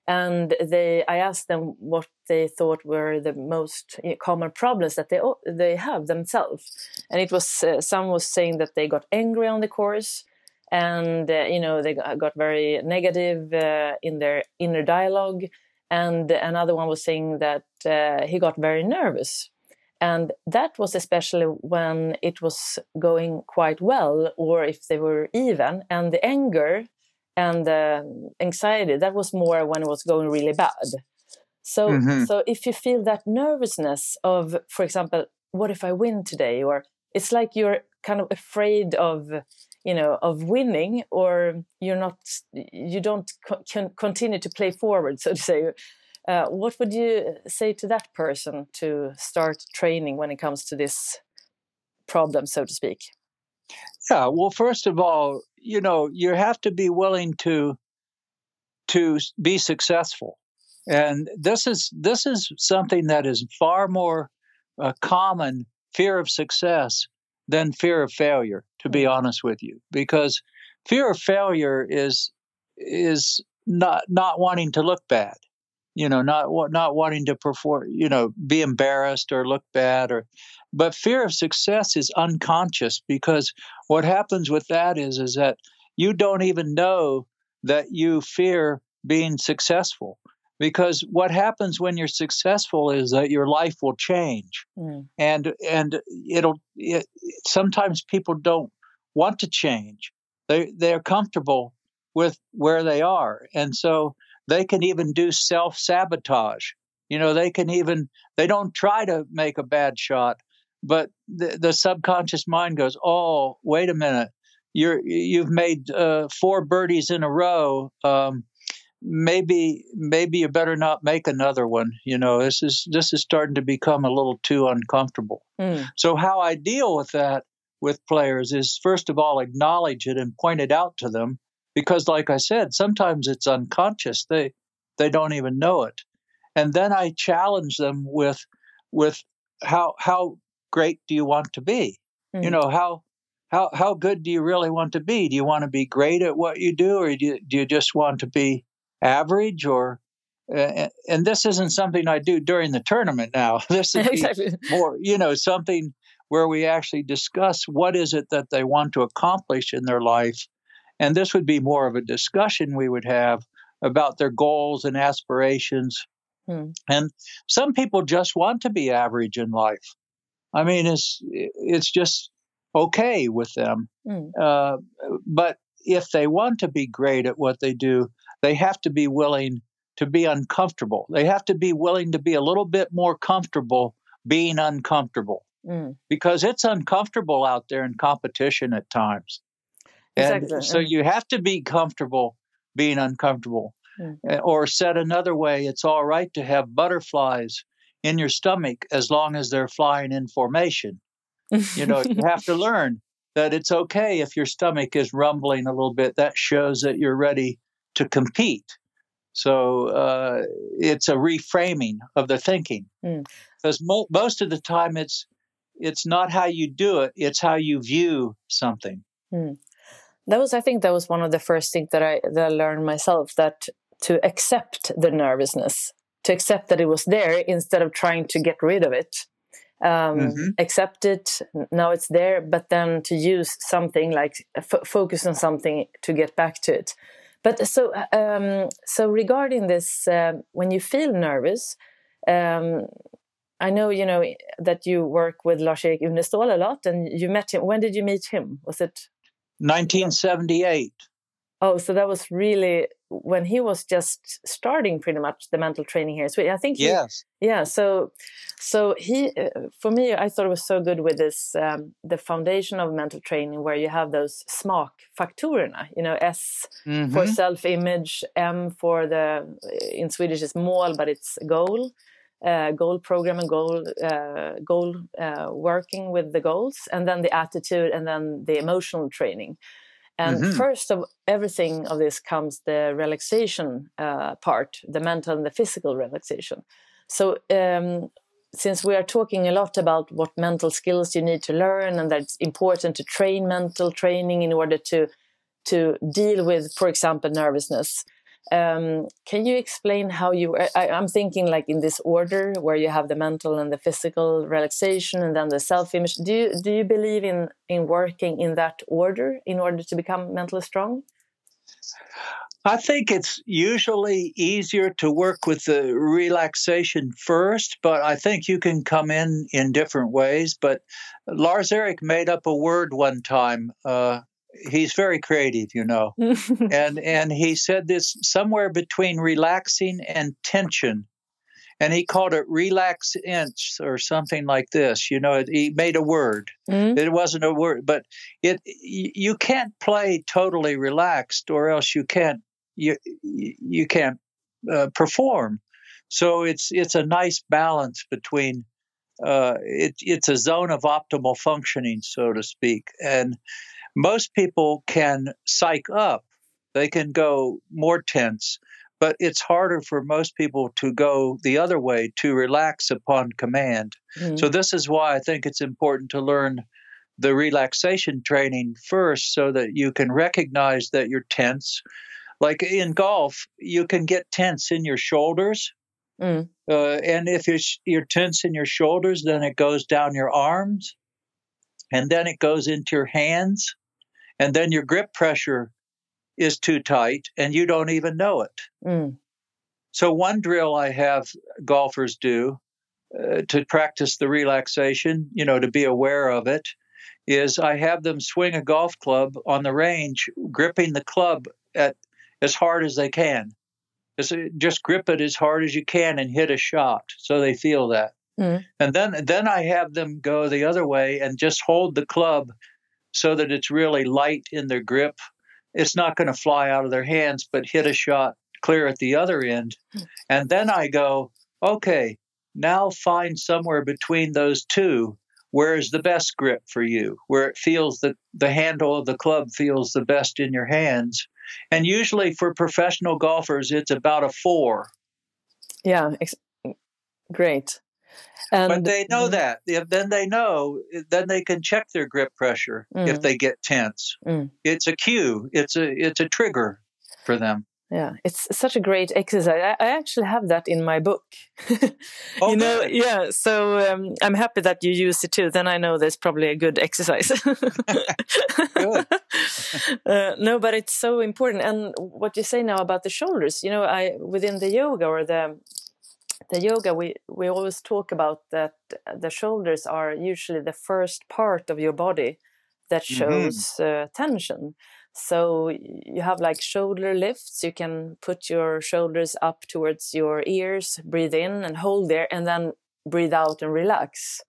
and they I asked them what they thought were the most common problems that they they have themselves, and it was uh, some was saying that they got angry on the course and uh, you know they got very negative uh, in their inner dialogue. And another one was saying that he got very nervous. And that was especially when it was going quite well or if they were even. And the anger and the anxiety that was more when it was going really bad. So mm-hmm. so if you feel that nervousness of for example what if i win today? or it's like you're kind of afraid of you know of winning or you're not you don't co- continue to play forward so to say. Uh, what would you say to that person to start training when it comes to this problem so to speak yeah well first of all you know you have to be willing to to be successful. And this is this is something that is far more uh, common fear of success than fear of failure, to be honest with you, because fear of failure is is not not wanting to look bad, you know, not not wanting to perform, you know, be embarrassed or look bad, or but fear of success is unconscious because what happens with that is is that you don't even know that you fear being successful because what happens when you're successful is that your life will change mm. and and it'll it, sometimes people don't want to change they they're comfortable with where they are and so they can even do self sabotage you know they can even they don't try to make a bad shot but the, the subconscious mind goes oh wait a minute. You're you've made uh, four birdies in a row. Um, maybe maybe you better not make another one. You know this is this is starting to become a little too uncomfortable. Mm. so how i deal with that with players is first of all acknowledge it and point it out to them because like I said, sometimes it's unconscious. They they don't even know it. And then I challenge them with with how how great do you want to be? Mm. You know, how how how good do you really want to be? Do you want to be great at what you do or do you, do you just want to be average or uh, and this isn't something I do during the tournament now. This is exactly. more, you know, something where we actually discuss what is it that they want to accomplish in their life. And this would be more of a discussion we would have about their goals and aspirations. Hmm. And some people just want to be average in life. I mean, it's it's just okay with them. Hmm. Uh, but if they want to be great at what they do, they have to be willing to be uncomfortable. They have to be willing to be a little bit more comfortable being uncomfortable mm. because it's uncomfortable out there in competition at times. Exactly. So you have to be comfortable being uncomfortable. Mm. Or said another way, it's all right to have butterflies in your stomach as long as they're flying in formation. you know, you have to learn that it's okay if your stomach is rumbling a little bit. That shows that you're ready to compete. So uh, it's a reframing of the thinking, because mm. mo- most of the time it's it's not how you do it; it's how you view something. Mm. That was, I think, that was one of the first things that I that I learned myself that to accept the nervousness, to accept that it was there instead of trying to get rid of it. Um, mm-hmm. accept it now it's there but then to use something like f- focus on something to get back to it but so, um, so regarding this, uh, when you feel nervous, um, I know you know that you work with Lars-Eric Uneståhl a lot, and you met him. When did you meet him? Was it 1978? Oh, so that was really when he was just starting pretty much the mental training here So I think he, yes, yeah. So, so he uh, for me, I thought it was so good with this um, the foundation of mental training where you have those smak faktorerna. You know, S mm-hmm. for self image, M for the in Swedish is mål, but it's goal. Uh, goal program and goal uh, goal uh, working with the goals, and then the attitude, and then the emotional training. And mm-hmm. first of everything of this comes the relaxation uh, part, the mental and the physical relaxation. So, um, since we are talking a lot about what mental skills you need to learn, and that it's important to train mental training in order to to deal with, for example, nervousness, um, can you explain how you? I, am thinking like in this order where you have the mental and the physical relaxation, and then the self-image. Do you do you believe in in working in that order in order to become mentally strong? I think it's usually easier to work with the relaxation first, but I think you can come in in different ways. But Lars Eric made up a word one time. Uh, he's very creative, you know. and and he said this somewhere between relaxing and tension. And he called it relax inch or something like this. You know, he made a word. Mm-hmm. It wasn't a word, but it you can't play totally relaxed, or else you can't you you can't uh, perform. So it's it's a nice balance between uh, it, it's a zone of optimal functioning, so to speak, and most people can psych up, they can go more tense, but it's harder for most people to go the other way, to relax upon command. Mm-hmm. So, this is why I think it's important to learn the relaxation training first so that you can recognize that you're tense. Like in golf, you can get tense in your shoulders. Mm. Uh, and if you're, you're tense in your shoulders, then it goes down your arms and then it goes into your hands and then your grip pressure is too tight and you don't even know it. Mm. So, one drill I have golfers do uh, to practice the relaxation, you know, to be aware of it, is I have them swing a golf club on the range, gripping the club at as hard as they can. Just, just grip it as hard as you can and hit a shot so they feel that. Mm. And then then I have them go the other way and just hold the club so that it's really light in their grip. It's not going to fly out of their hands, but hit a shot clear at the other end. Hmm. And then I go, okay, now find somewhere between those two where is the best grip for you, where it feels that the handle of the club feels the best in your hands. And usually for professional golfers, it's about a four. Yeah, ex- great. And, but they know mm-hmm. that. If then they know, then they can check their grip pressure mm. if they get tense. Mm. It's a cue. It's a it's a trigger for them. Yeah, it's such a great exercise. I, I actually have that in my book. oh, you know, yeah. So um, I'm happy that you use it too. Then I know there's probably a good exercise. good. uh, no, but it's so important. And what you say now about the shoulders, you know, I within the yoga or the the yoga, we we always talk about that the shoulders are usually the first part of your body that mm-hmm. shows mm -hmm. uh, tension so you have like shoulder lifts. You can put your shoulders up towards your ears, breathe in and hold there, and then breathe out and relax.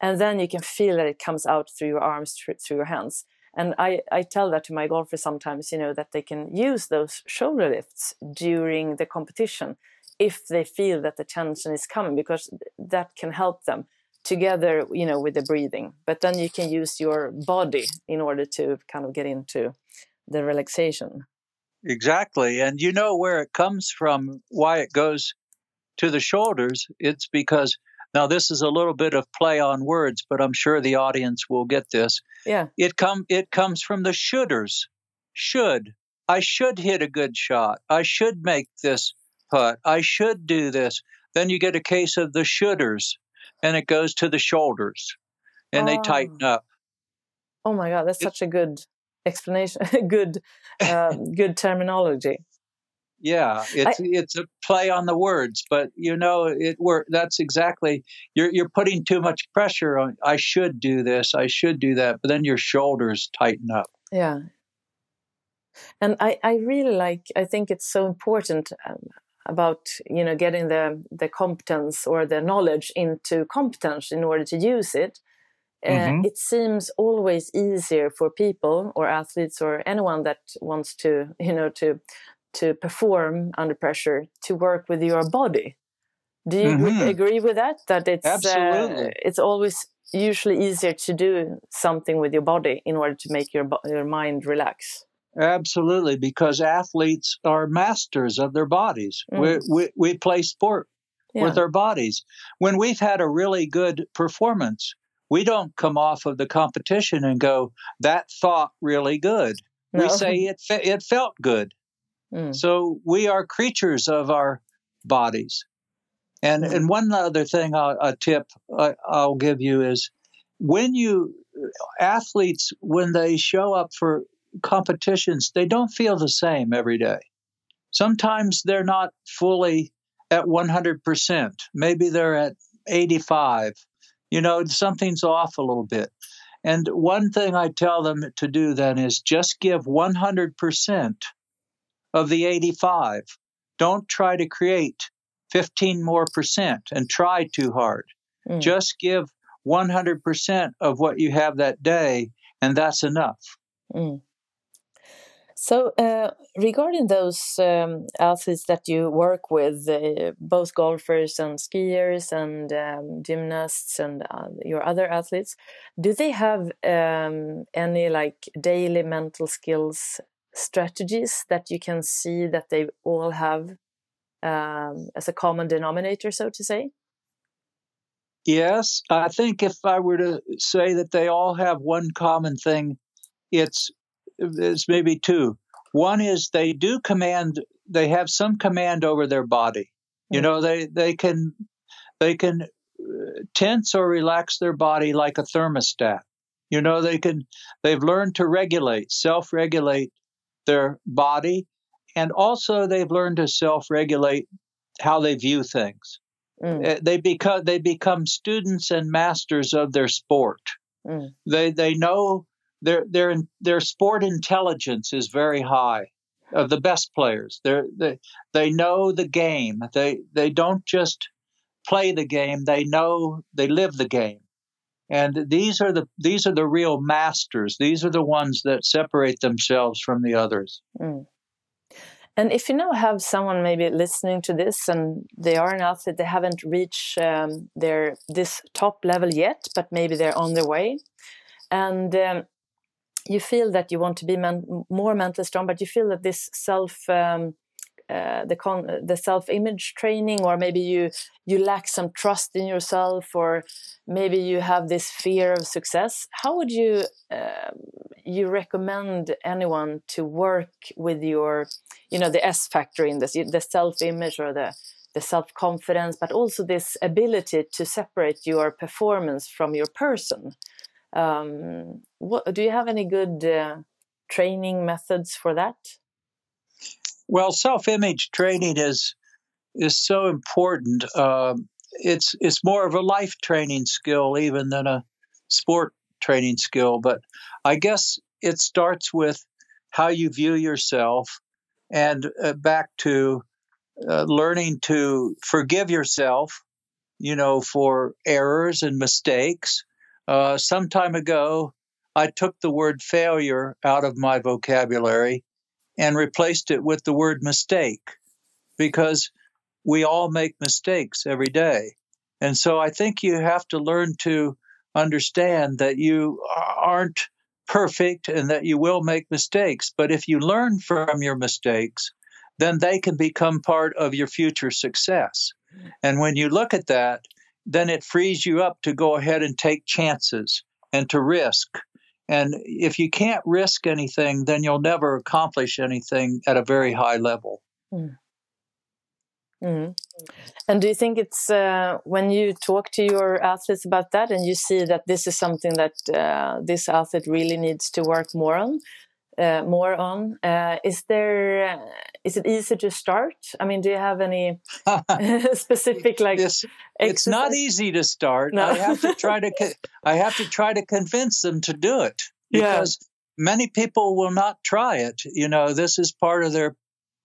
And then you can feel that it comes out through your arms, through, through your hands. And I, I tell that to my golfers sometimes, you know, that they can use those shoulder lifts during the competition if they feel that the tension is coming, because that can help them together, you know, with the breathing. But then you can use your body in order to kind of get into the relaxation. Exactly. And you know where it comes from, why it goes to the shoulders. It's because now this is a little bit of play on words, but I'm sure the audience will get this. Yeah. It come it comes from the shoulders. Should. I should hit a good shot. I should make this putt. I should do this. Then you get a case of the shoulders and it goes to the shoulders and oh. they tighten up. Oh my god, that's it, such a good explanation, good, uh, good terminology. Yeah, it's I, it's a play on the words, but you know it. That's exactly you're you're putting too much pressure on. I should do this. I should do that, but then your shoulders tighten up. Yeah, and I I really like. I think it's so important. Um, about you know getting the the competence or the knowledge into competence in order to use it uh, mm-hmm. it seems always easier for people or athletes or anyone that wants to you know to to perform under pressure to work with your body do you mm-hmm. agree with that that it's uh, it's always usually easier to do something with your body in order to make your your mind relax absolutely because athletes are masters of their bodies mm. we, we, we play sport yeah. with our bodies when we've had a really good performance we don't come off of the competition and go, that thought really good. No. We say it, it felt good. Mm. So we are creatures of our bodies. And, mm. and one other thing, I'll, a tip I, I'll give you is when you, athletes, when they show up for competitions, they don't feel the same every day. Sometimes they're not fully at 100%. Maybe they're at 85 you know, something's off a little bit. And one thing I tell them to do then is just give 100% of the 85. Don't try to create 15 more percent and try too hard. Mm. Just give 100% of what you have that day, and that's enough. Mm. So, uh, regarding those um, athletes that you work with, uh, both golfers and skiers and um, gymnasts and uh, your other athletes, do they have um, any like daily mental skills strategies that you can see that they all have um, as a common denominator, so to say? Yes, I think if I were to say that they all have one common thing, it's it's maybe two. One is they do command, they have some command over their body. You know, they, they can, they can uh, tense or relax their body like a thermostat. You know, they can, they've learned to regulate, self regulate their body. And also they've learned to self regulate how they view things. Mm. They become they become students and masters of their sport. Mm. They they know their their their sport intelligence is very high of the best players. They're, they they know the game. They they don't just play the game. They know they live the game. And these are the these are the real masters. These are the ones that separate themselves from the others. Mm. And if you now have someone maybe listening to this and they are an athlete, they haven't reached um, their this top level yet, but maybe they're on their way, and um, you feel that you want to be men more mentally strong, but you feel that this self um, uh, the con the self image training, or maybe you you lack some trust in yourself, or maybe you have this fear of success. How would you uh, you recommend anyone to work with your you know the S factor in this, the self image or the the self confidence, but also this ability to separate your performance from your person? Um, what, do you have any good uh, training methods for that? Well, self-image training is is so important. Um, it's it's more of a life training skill even than a sport training skill. But I guess it starts with how you view yourself, and uh, back to uh, learning to forgive yourself. You know, for errors and mistakes, uh, some time ago, I took the word failure out of my vocabulary and replaced it with the word mistake because we all make mistakes every day. And so I think you have to learn to understand that you aren't perfect and that you will make mistakes. But if you learn from your mistakes, then they can become part of your future success. And when you look at that, then it frees you up to go ahead and take chances and to risk. And if you can't risk anything, then you'll never accomplish anything at a very high level. Mm. Mm. And do you think it's uh, when you talk to your athletes about that and you see that this is something that uh, this athlete really needs to work more on? Uh, more on. Uh, is there? Is it easy to start? I mean, do you have any specific like? It's, it's not easy to start. No. I have to try to. I have to try to convince them to do it because yeah. many people will not try it. You know, this is part of their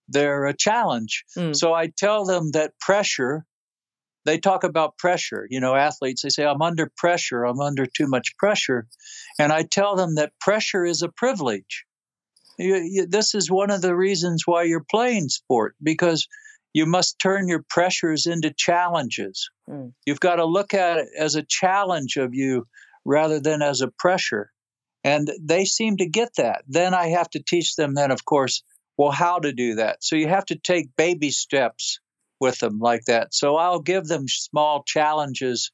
their uh, challenge. Mm. So I tell them that pressure. They talk about pressure. You know, athletes. They say, "I'm under pressure. I'm under too much pressure," and I tell them that pressure is a privilege you, you, this is one of the reasons why you're playing sport because you must turn your pressures into challenges. Mm. You've got to look at it as a challenge of you rather than as a pressure. And they seem to get that. Then I have to teach them, then, of course, well, how to do that. So you have to take baby steps with them like that. So I'll give them small challenges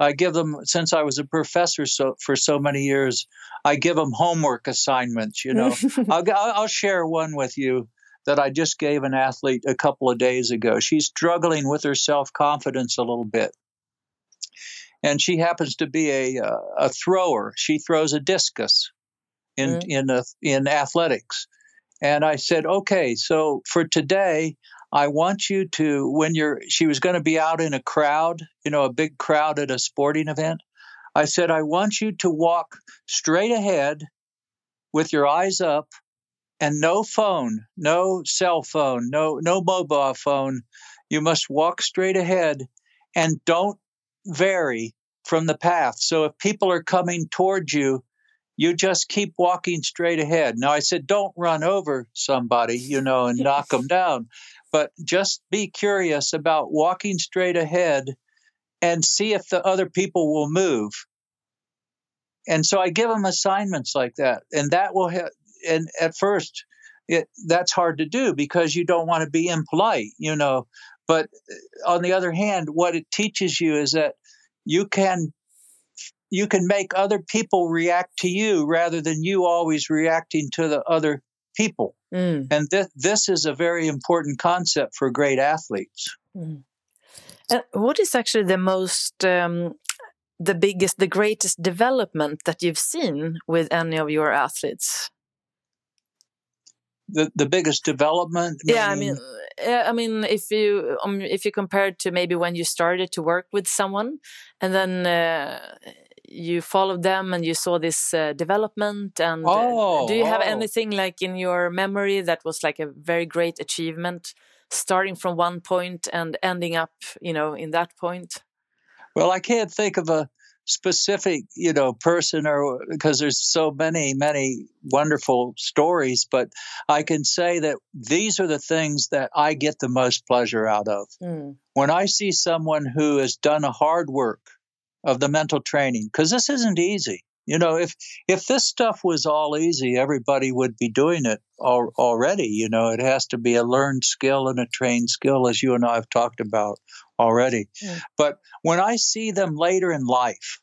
I give them since I was a professor so for so many years. I give them homework assignments. You know, I'll, I'll share one with you that I just gave an athlete a couple of days ago. She's struggling with her self confidence a little bit, and she happens to be a a thrower. She throws a discus in mm. in a, in athletics, and I said, okay, so for today, I want you to, when you're, she was going to be out in a crowd, you know, a big crowd at a sporting event. I said, I want you to walk straight ahead with your eyes up and no phone, no cell phone, no, no mobile phone. You must walk straight ahead and don't vary from the path. So if people are coming towards you, you just keep walking straight ahead. Now, I said, don't run over somebody, you know, and knock them down but just be curious about walking straight ahead and see if the other people will move. And so I give them assignments like that, and that will have. And at first, it that's hard to do because you don't want to be impolite, you know. But uh, on the other hand, what it teaches you is that you can you can make other people react to you rather than you always reacting to the other people. Mm. And th- this is a very important concept for great athletes. Mm. And what is actually the most, um, the biggest, the greatest development that you've seen with any of your athletes? The, the biggest development. Yeah, I mean, I mean, if you um, if you compare it to maybe when you started to work with someone, and then uh, you followed them and you saw this uh, development and oh, uh, do you have oh. anything like in your memory that was like a very great achievement starting from one point and ending up you know in that point well i can't think of a specific, you know, person or because there's so many, many wonderful stories, but I can say that these are the things that I get the most pleasure out of. Mm. When I see someone who has done a hard work of the mental training, because this isn't easy. You know, if if this stuff was all easy, everybody would be doing it al- already. You know, it has to be a learned skill and a trained skill, as you and I have talked about already. Mm. But when I see them later in life,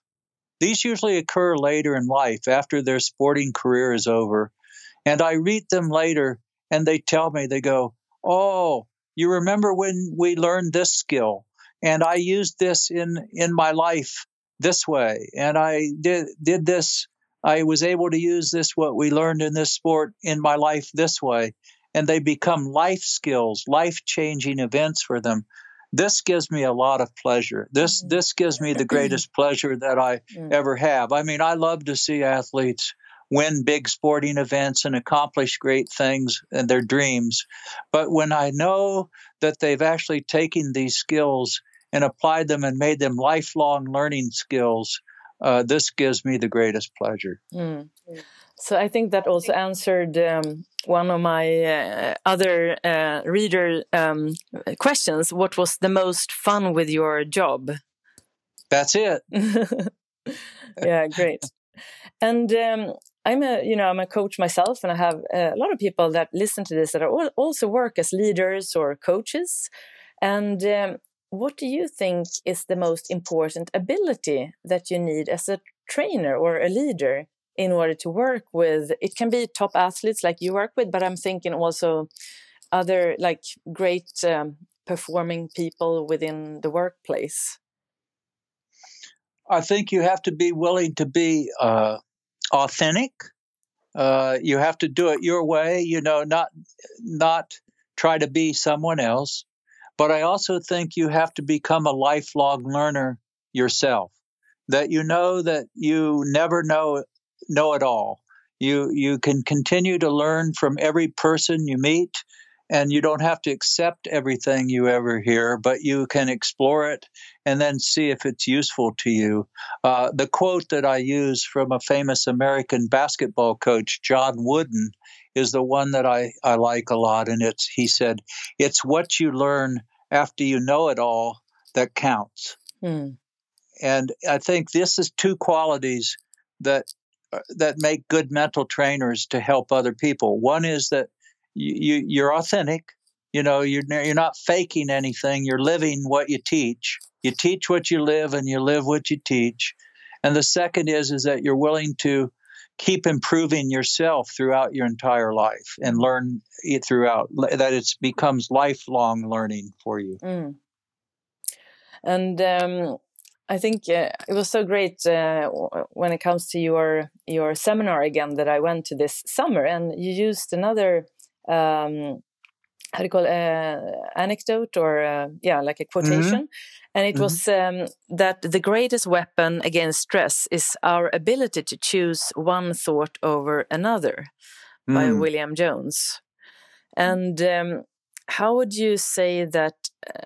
these usually occur later in life after their sporting career is over, and I read them later, and they tell me they go, "Oh, you remember when we learned this skill?" And I used this in in my life this way. And i did did this i was able to use this what we learned in this sport in my life this way and they become life skills life changing events for them. This gives me a lot of pleasure. This mm. this gives me the greatest pleasure that i mm. ever have. I mean i love to see athletes win big sporting events and accomplish great things and their dreams. But when i know that they've actually taken these skills and applied them and made them lifelong learning skills, uh, this gives me the greatest pleasure. Mm. So I think that also answered um, one of my uh, other uh, reader um, questions. What was the most fun with your job? That's it. yeah, great. and um, I'm a you know I'm a coach myself, and I have a lot of people that listen to this that are also work as leaders or coaches. And um, what do you think is the most important ability that you need as a trainer or a leader in order to work with? It can be top athletes like you work with but i'm thinking also other like great um, performing people within the workplace. I think you have to be willing to be uh, authentic. Uh, you have to do it your way you know not not try to be someone else but I also think you have to become a lifelong learner yourself. That you know that you never know know it all. You you can continue to learn from every person you meet, and you don't have to accept everything you ever hear, but you can explore it and then see if it's useful to you. Uh, the quote that I use from a famous American basketball coach, John Wooden, is the one that I, I like a lot. And it's he said, it's what you learn after you know it all that counts. Mm. And I think this is two qualities that uh, that make good mental trainers to help other people. One is that you, you are authentic. You know, you're you're not faking anything. You're living what you teach. You teach what you live, and you live what you teach. And the second is is that you're willing to keep improving yourself throughout your entire life and learn it throughout that it becomes lifelong learning for you mm. and um, i think uh, it was so great uh, when it comes to your your seminar again that i went to this summer and you used another um, how do you call it, uh, anecdote or uh, yeah, like a mm-hmm. quotation. Mm-hmm. And it mm-hmm. was um, that the greatest weapon against stress is our ability to choose one thought over another mm. by William James. And um, how would you say that?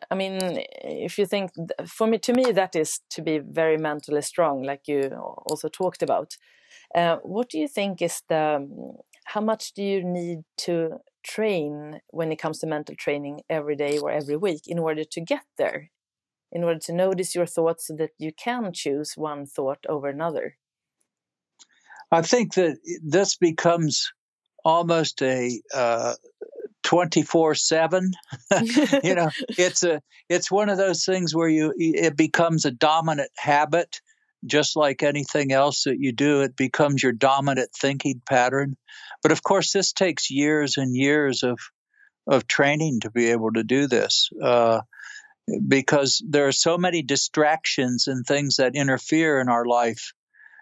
I mean, if you think, for me, to me, that is to be very mentally strong, like you also talked about. Uh, what do you think is the, how much do you need to train when it comes to mental training every day or every week in order to get there in order to notice your thoughts so that you can choose one thought over another. I think that this becomes almost a uh, 24 7 you know it's a it's one of those things where you it becomes a dominant habit just like anything else that you do, it becomes your dominant thinking pattern. But of course, this takes years and years of of training to be able to do this, uh, because there are so many distractions and things that interfere in our life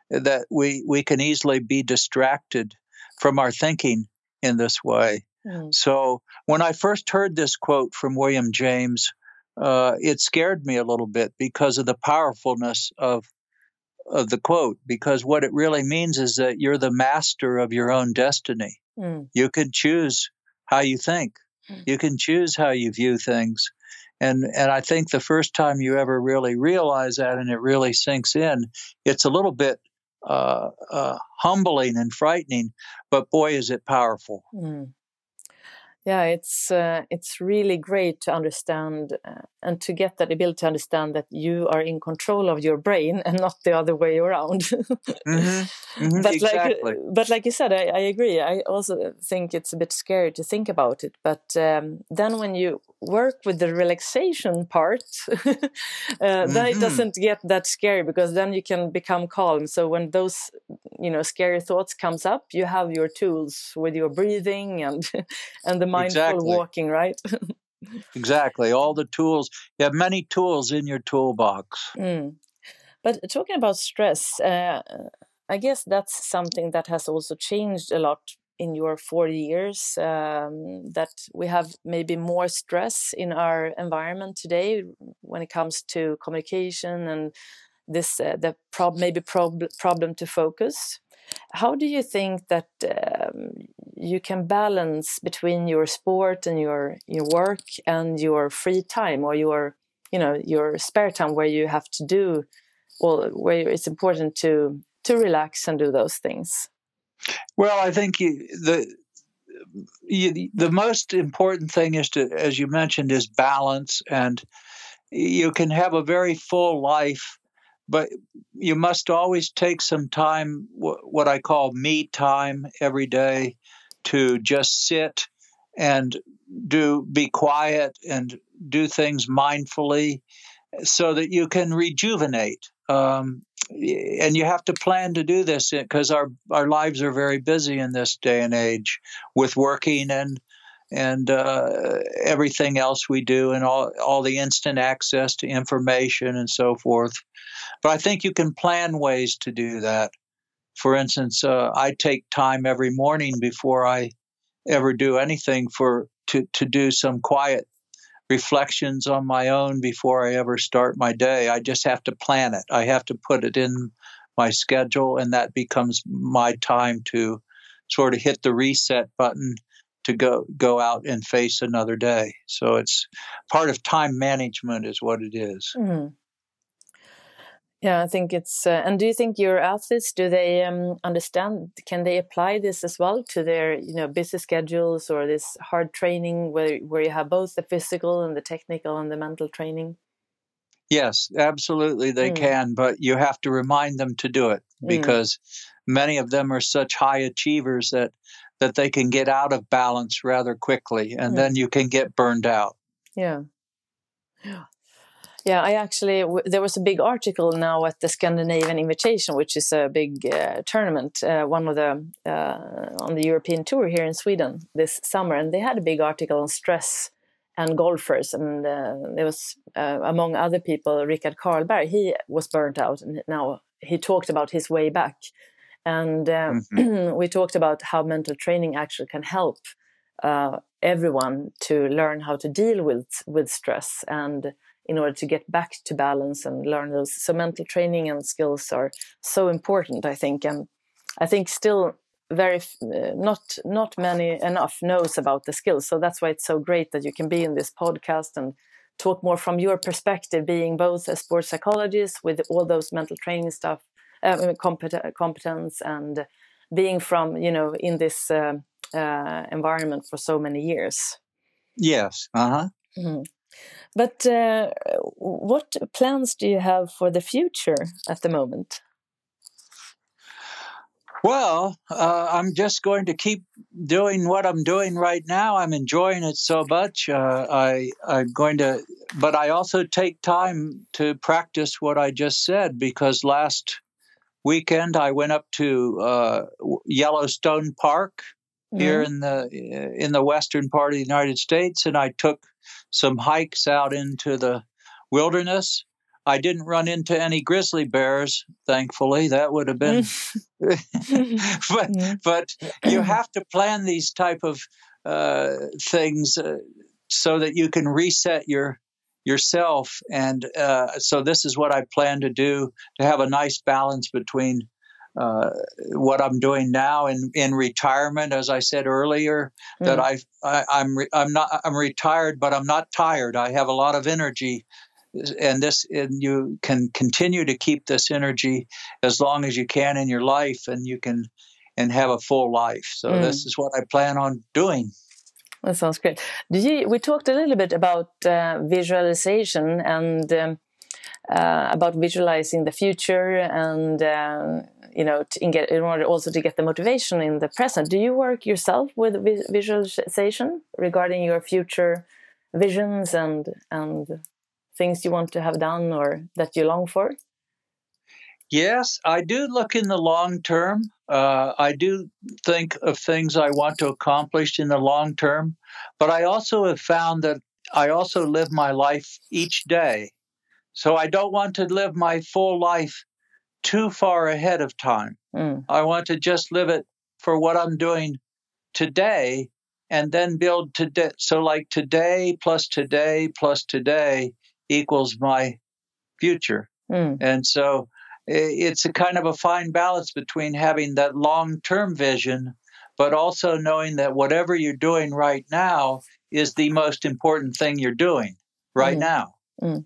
that we we can easily be distracted from our thinking in this way. Mm. So when I first heard this quote from William James, uh, it scared me a little bit because of the powerfulness of of the quote because what it really means is that you're the master of your own destiny. Mm. You can choose how you think. Mm. You can choose how you view things. And and I think the first time you ever really realize that and it really sinks in, it's a little bit uh, uh, humbling and frightening, but boy, is it powerful. Mm yeah it's uh, it's really great to understand uh, and to get that ability to understand that you are in control of your brain and not the other way around mm-hmm. Mm-hmm. but exactly. like but like you said I, I, agree i also think it's a bit scary to think about it but um, then when you work with the relaxation part uh, mm-hmm. then it mm-hmm. doesn't get that scary because then you can become calm so when those you know scary thoughts comes up you have your tools with your breathing and and the mindful exactly. walking right exactly all the tools you have many tools in your toolbox mm. but talking about stress uh, i guess that's something that has also changed a lot in your 40 years um, that we have maybe more stress in our environment today when it comes to communication and this uh, the prob maybe prob problem to focus. How do you think that um, you can balance between your sport and your your work and your free time or your you know your spare time where you have to do well where it's important to to relax and do those things well i think you, the you, the most important thing is to as you mentioned is balance and you can have a very full life but you must always take some time, what I call me time every day, to just sit and do be quiet and do things mindfully so that you can rejuvenate. Um, and you have to plan to do this because our, our lives are very busy in this day and age with working and and uh, everything else we do and all, all the instant access to information and so forth. But I think you can plan ways to do that. For instance, uh, I take time every morning before I ever do anything for to, to do some quiet reflections on my own before I ever start my day. I just have to plan it. I have to put it in my schedule, and that becomes my time to sort of hit the reset button to go go out and face another day. So it's part of time management is what it is. Mm. Yeah, I think it's. Uh, and do you think your athletes do they um, understand? Can they apply this as well to their you know busy schedules or this hard training where where you have both the physical and the technical and the mental training? Yes, absolutely, they mm. can, but you have to remind them to do it mm. because mm. many of them are such high achievers that that they can get out of balance rather quickly and mm. then you can get burned out. Yeah. Yeah, I actually there was a big article now at the Scandinavian Invitation, which is a big uh, tournament, uh, one of the uh, on the European tour here in Sweden this summer, and they had a big article on stress and golfers, and uh, there was uh, among other people Rickard Karlberg. He was burnt out, and now he talked about his way back and uh, mm-hmm. we talked about how mental training actually can help uh, everyone to learn how to deal with with stress and in order to get back to balance and learn those so mental training and skills are so important i think and i think still very uh, not not many enough knows about the skills so that's why it's so great that you can be in this podcast and talk more from your perspective being both a sports psychologist with all those mental training stuff uh, compet- competence and being from you know in this uh, uh, environment for so many years. Yes. Uh huh. Mm-hmm. But uh, what plans do you have for the future at the moment? Well, uh, I'm just going to keep doing what I'm doing right now. I'm enjoying it so much. Uh, I, I'm going to, but I also take time to practice what I just said because last weekend, I went up to uh, Yellowstone Park mm-hmm. here in the in the western part of the United States, and I took some hikes out into the wilderness. I didn't run into any grizzly bears, thankfully. That would have been, but but you have to plan these type of uh, things uh, so that you can reset your yourself. And uh, so this is what I plan to do to have a nice balance between uh, what I'm doing now in, in retirement, as I said earlier, mm. that I, I I'm re, I'm not I'm retired, but I'm not tired. I have a lot of energy, and this and you can continue to keep this energy as long as you can in your life, and you can and have a full life. So mm. this is what I plan on doing. That sounds great. You, we talked a little bit about uh, visualization and um, uh, about visualizing the future and uh, you know in, get, in order also to get the motivation in the present. Do you work yourself with visualization regarding your future visions and and things you want to have done or that you long for? Yes, I do look in the long term. Uh, I do think of things I want to accomplish in the long term, but I also have found that I also live my life each day. So I don't want to live my full life too far ahead of time. Mm. I want to just live it for what I'm doing today and then build today. So, like today plus today plus today equals my future. Mm. And so it's a kind of a fine balance between having that long term vision, but also knowing that whatever you're doing right now is the most important thing you're doing right mm. now. Mm.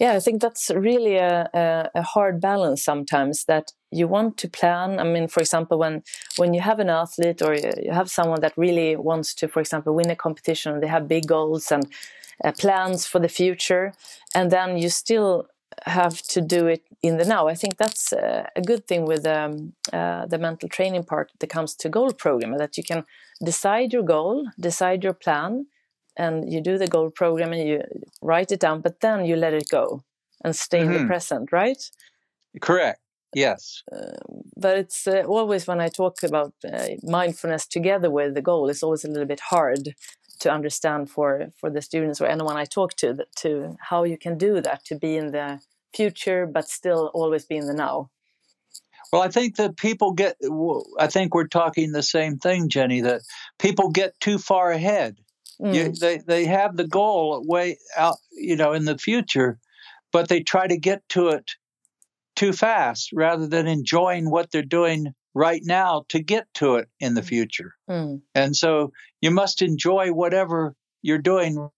Yeah, I think that's really a, a, hard balance sometimes that you want to plan. I mean, for example, when when you have an athlete or you have someone that really wants to, for example, win a competition, they have big goals and uh, plans for the future, and then you still have to do it in the now. I think that's uh, a good thing with um, uh, the mental training part that comes to goal program that you can decide your goal, decide your plan, and you do the goal program and you write it down, but then you let it go and stay mm-hmm. in the mm-hmm. present, right? Correct. Yes. Uh, but it's uh, always when I talk about uh, mindfulness together with the goal, it's always a little bit hard to understand for for the students or anyone I talk to that, to how you can do that to be in the future but still always be in the now. Well, I think that people get. I think we're talking the same thing, Jenny. That people get too far ahead. Mm. You, they they have the goal way out, you know, in the future, but they try to get to it too fast rather than enjoying what they're doing right now to get to it in the mm. future. Mm. And so you must enjoy whatever you're doing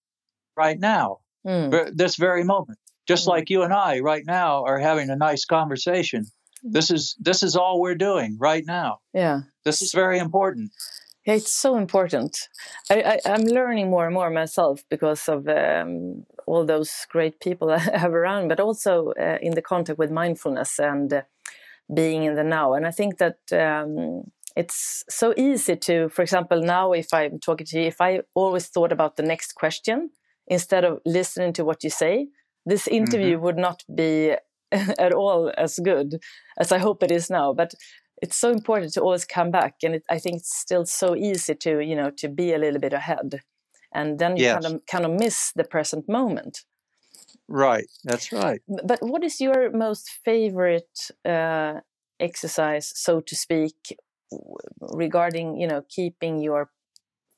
right now, mm. this very moment. Just mm. like you and I right now are having a nice conversation. Mm. This is this is all we're doing right now. Yeah. This is very important. Yeah, it's so important. I, I, am learning more and more myself because of um, all those great people I have around, but also uh, in the contact with mindfulness and uh, being in the now. And I think that um, it's so easy to, for example, now if I'm talking to you, if I always thought about the next question instead of listening to what you say, this interview mm-hmm. would not be at all as good as I hope it is now. But it's so important to always come back, and it, I think it's still so easy to you know to be a little bit ahead, and then you yes. kind of kind of miss the present moment. Right, that's right. But what is your most favorite uh, exercise, so to speak, regarding you know keeping your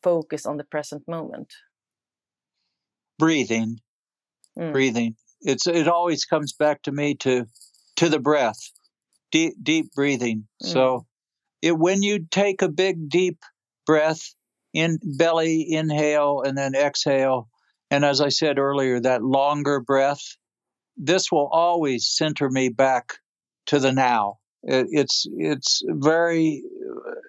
focus on the present moment? Breathing, mm. breathing. It's it always comes back to me to to the breath, deep deep breathing. Mm. So, it when you take a big deep breath in belly inhale and then exhale and as I said earlier, that longer breath, this will always center me back to the now. It, it's it's very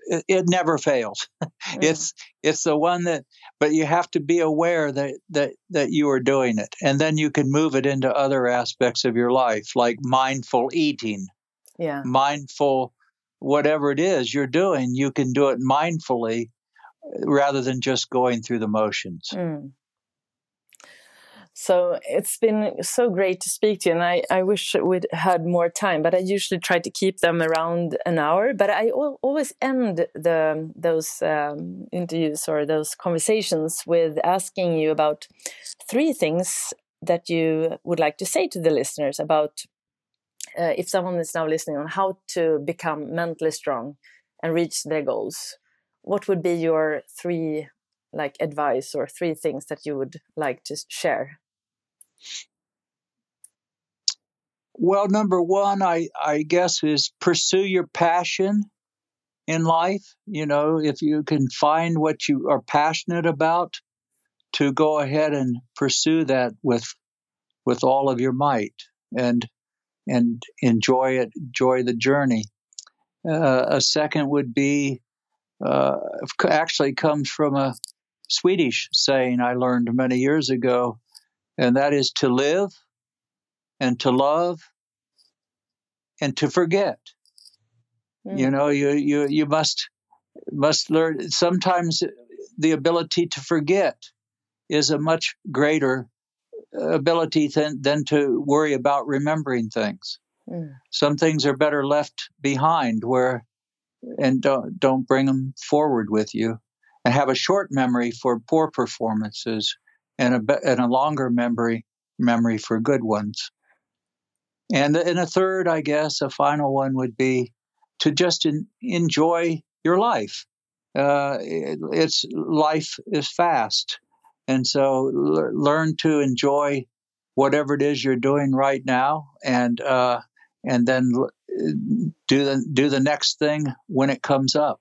it, it never fails. Mm. It's it's the one that but you have to be aware that that that you are doing it and then you can move it into other aspects of your life like mindful eating. Yeah. Mindful whatever it is you're doing, you can do it mindfully rather than just going through the motions. Mm. So it's been so great to speak to you, and I, I wish we'd had more time. But I usually try to keep them around an hour. But I always end the those um, interviews or those conversations with asking you about three things that you would like to say to the listeners about uh, if someone is now listening on how to become mentally strong and reach their goals. What would be your three like advice or three things that you would like to share? Well, number one, I, I guess, is pursue your passion in life. You know, if you can find what you are passionate about, to go ahead and pursue that with with all of your might and and enjoy it, enjoy the journey. Uh, a second would be uh, actually comes from a Swedish saying I learned many years ago, and that is to live and to love and to forget. Mm. You know, you you you must must learn. Sometimes the ability to forget is a much greater ability than, than to worry about remembering things. Mm. Some things are better left behind where and don't don't bring them forward with you and have a short memory for poor performances and a and a longer memory memory for good ones. And and a third, I guess, a final one would be to just in, enjoy your life. Uh, it, it's life is fast, and so l- learn to enjoy whatever it is you're doing right now, and uh, and then do the do the next thing when it comes up.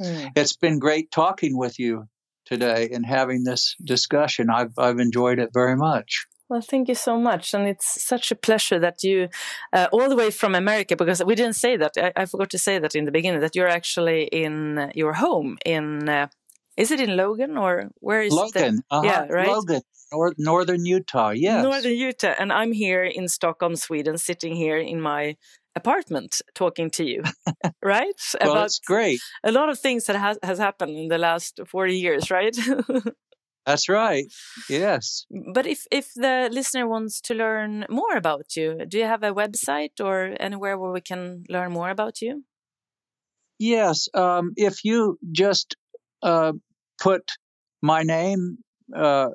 Mm. It's been great talking with you today and having this discussion. I've I've enjoyed it very much. Well, thank you so much, and it's such a pleasure that you, uh, all the way from America, because we didn't say that. I, I, forgot to say that in the beginning that you're actually in your home in. Uh, is it in Logan or where is Logan? The, uh-huh. Yeah, right. Logan, North, northern Utah. Yes, northern Utah, and I'm here in Stockholm, Sweden, sitting here in my apartment talking to you right well, about that's great a lot of things that has, has happened in the last 40 years right That's right. Yes. But if if the listener wants to learn more about you, do you have a website or anywhere where we can learn more about you? Yes. Um, if you just uh, put my name uh,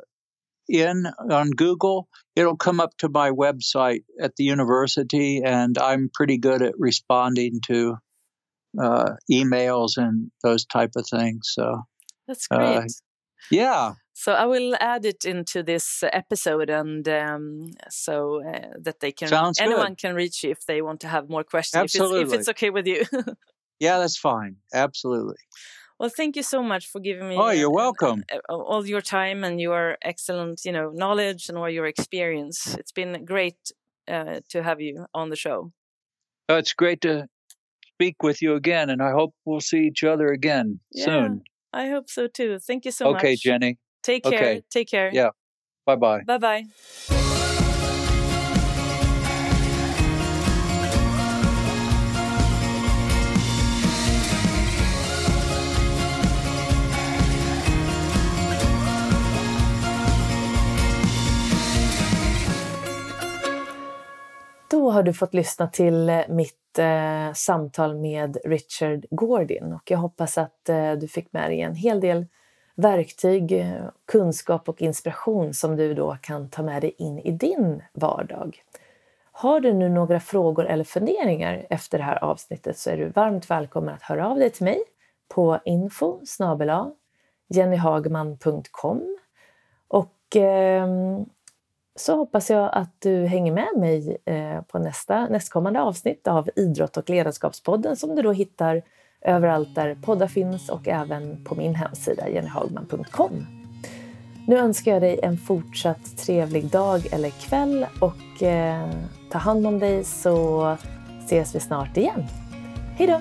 in on Google, it'll come up to my website at the university, and I'm pretty good at responding to uh, emails and those type of things. So that's great. Uh, yeah. So I will add it into this episode, and um, so uh, that they can Sounds anyone good. can reach you if they want to have more questions. Absolutely. If it's, if it's okay with you. yeah, that's fine. Absolutely. Well, thank you so much for giving me. Oh, uh, you're uh, welcome. Uh, all your time and your excellent, you know, knowledge and all your experience. It's been great uh, to have you on the show. Oh, it's great to speak with you again, and I hope we'll see each other again yeah, soon. I hope so too. Thank you so okay, much. Okay, Jenny. Take care. Okay. Take care. Yeah. Bye bye. Bye bye. Då har du fått lyssna till eh, mitt eh, samtal med Richard Gordon och jag hoppas att eh, du fick med dig en hel del verktyg, eh, kunskap och inspiration som du då kan ta med dig in i din vardag. Har du nu några frågor eller funderingar efter det här avsnittet så är du varmt välkommen att höra av dig till mig på info jennyhagman.com och eh, så hoppas jag att du hänger med mig eh, på nästa, nästkommande avsnitt av Idrott och ledarskapspodden som du då hittar överallt där poddar finns och även på min hemsida jennyhagman.com. Nu önskar jag dig en fortsatt trevlig dag eller kväll och eh, ta hand om dig så ses vi snart igen. Hej då!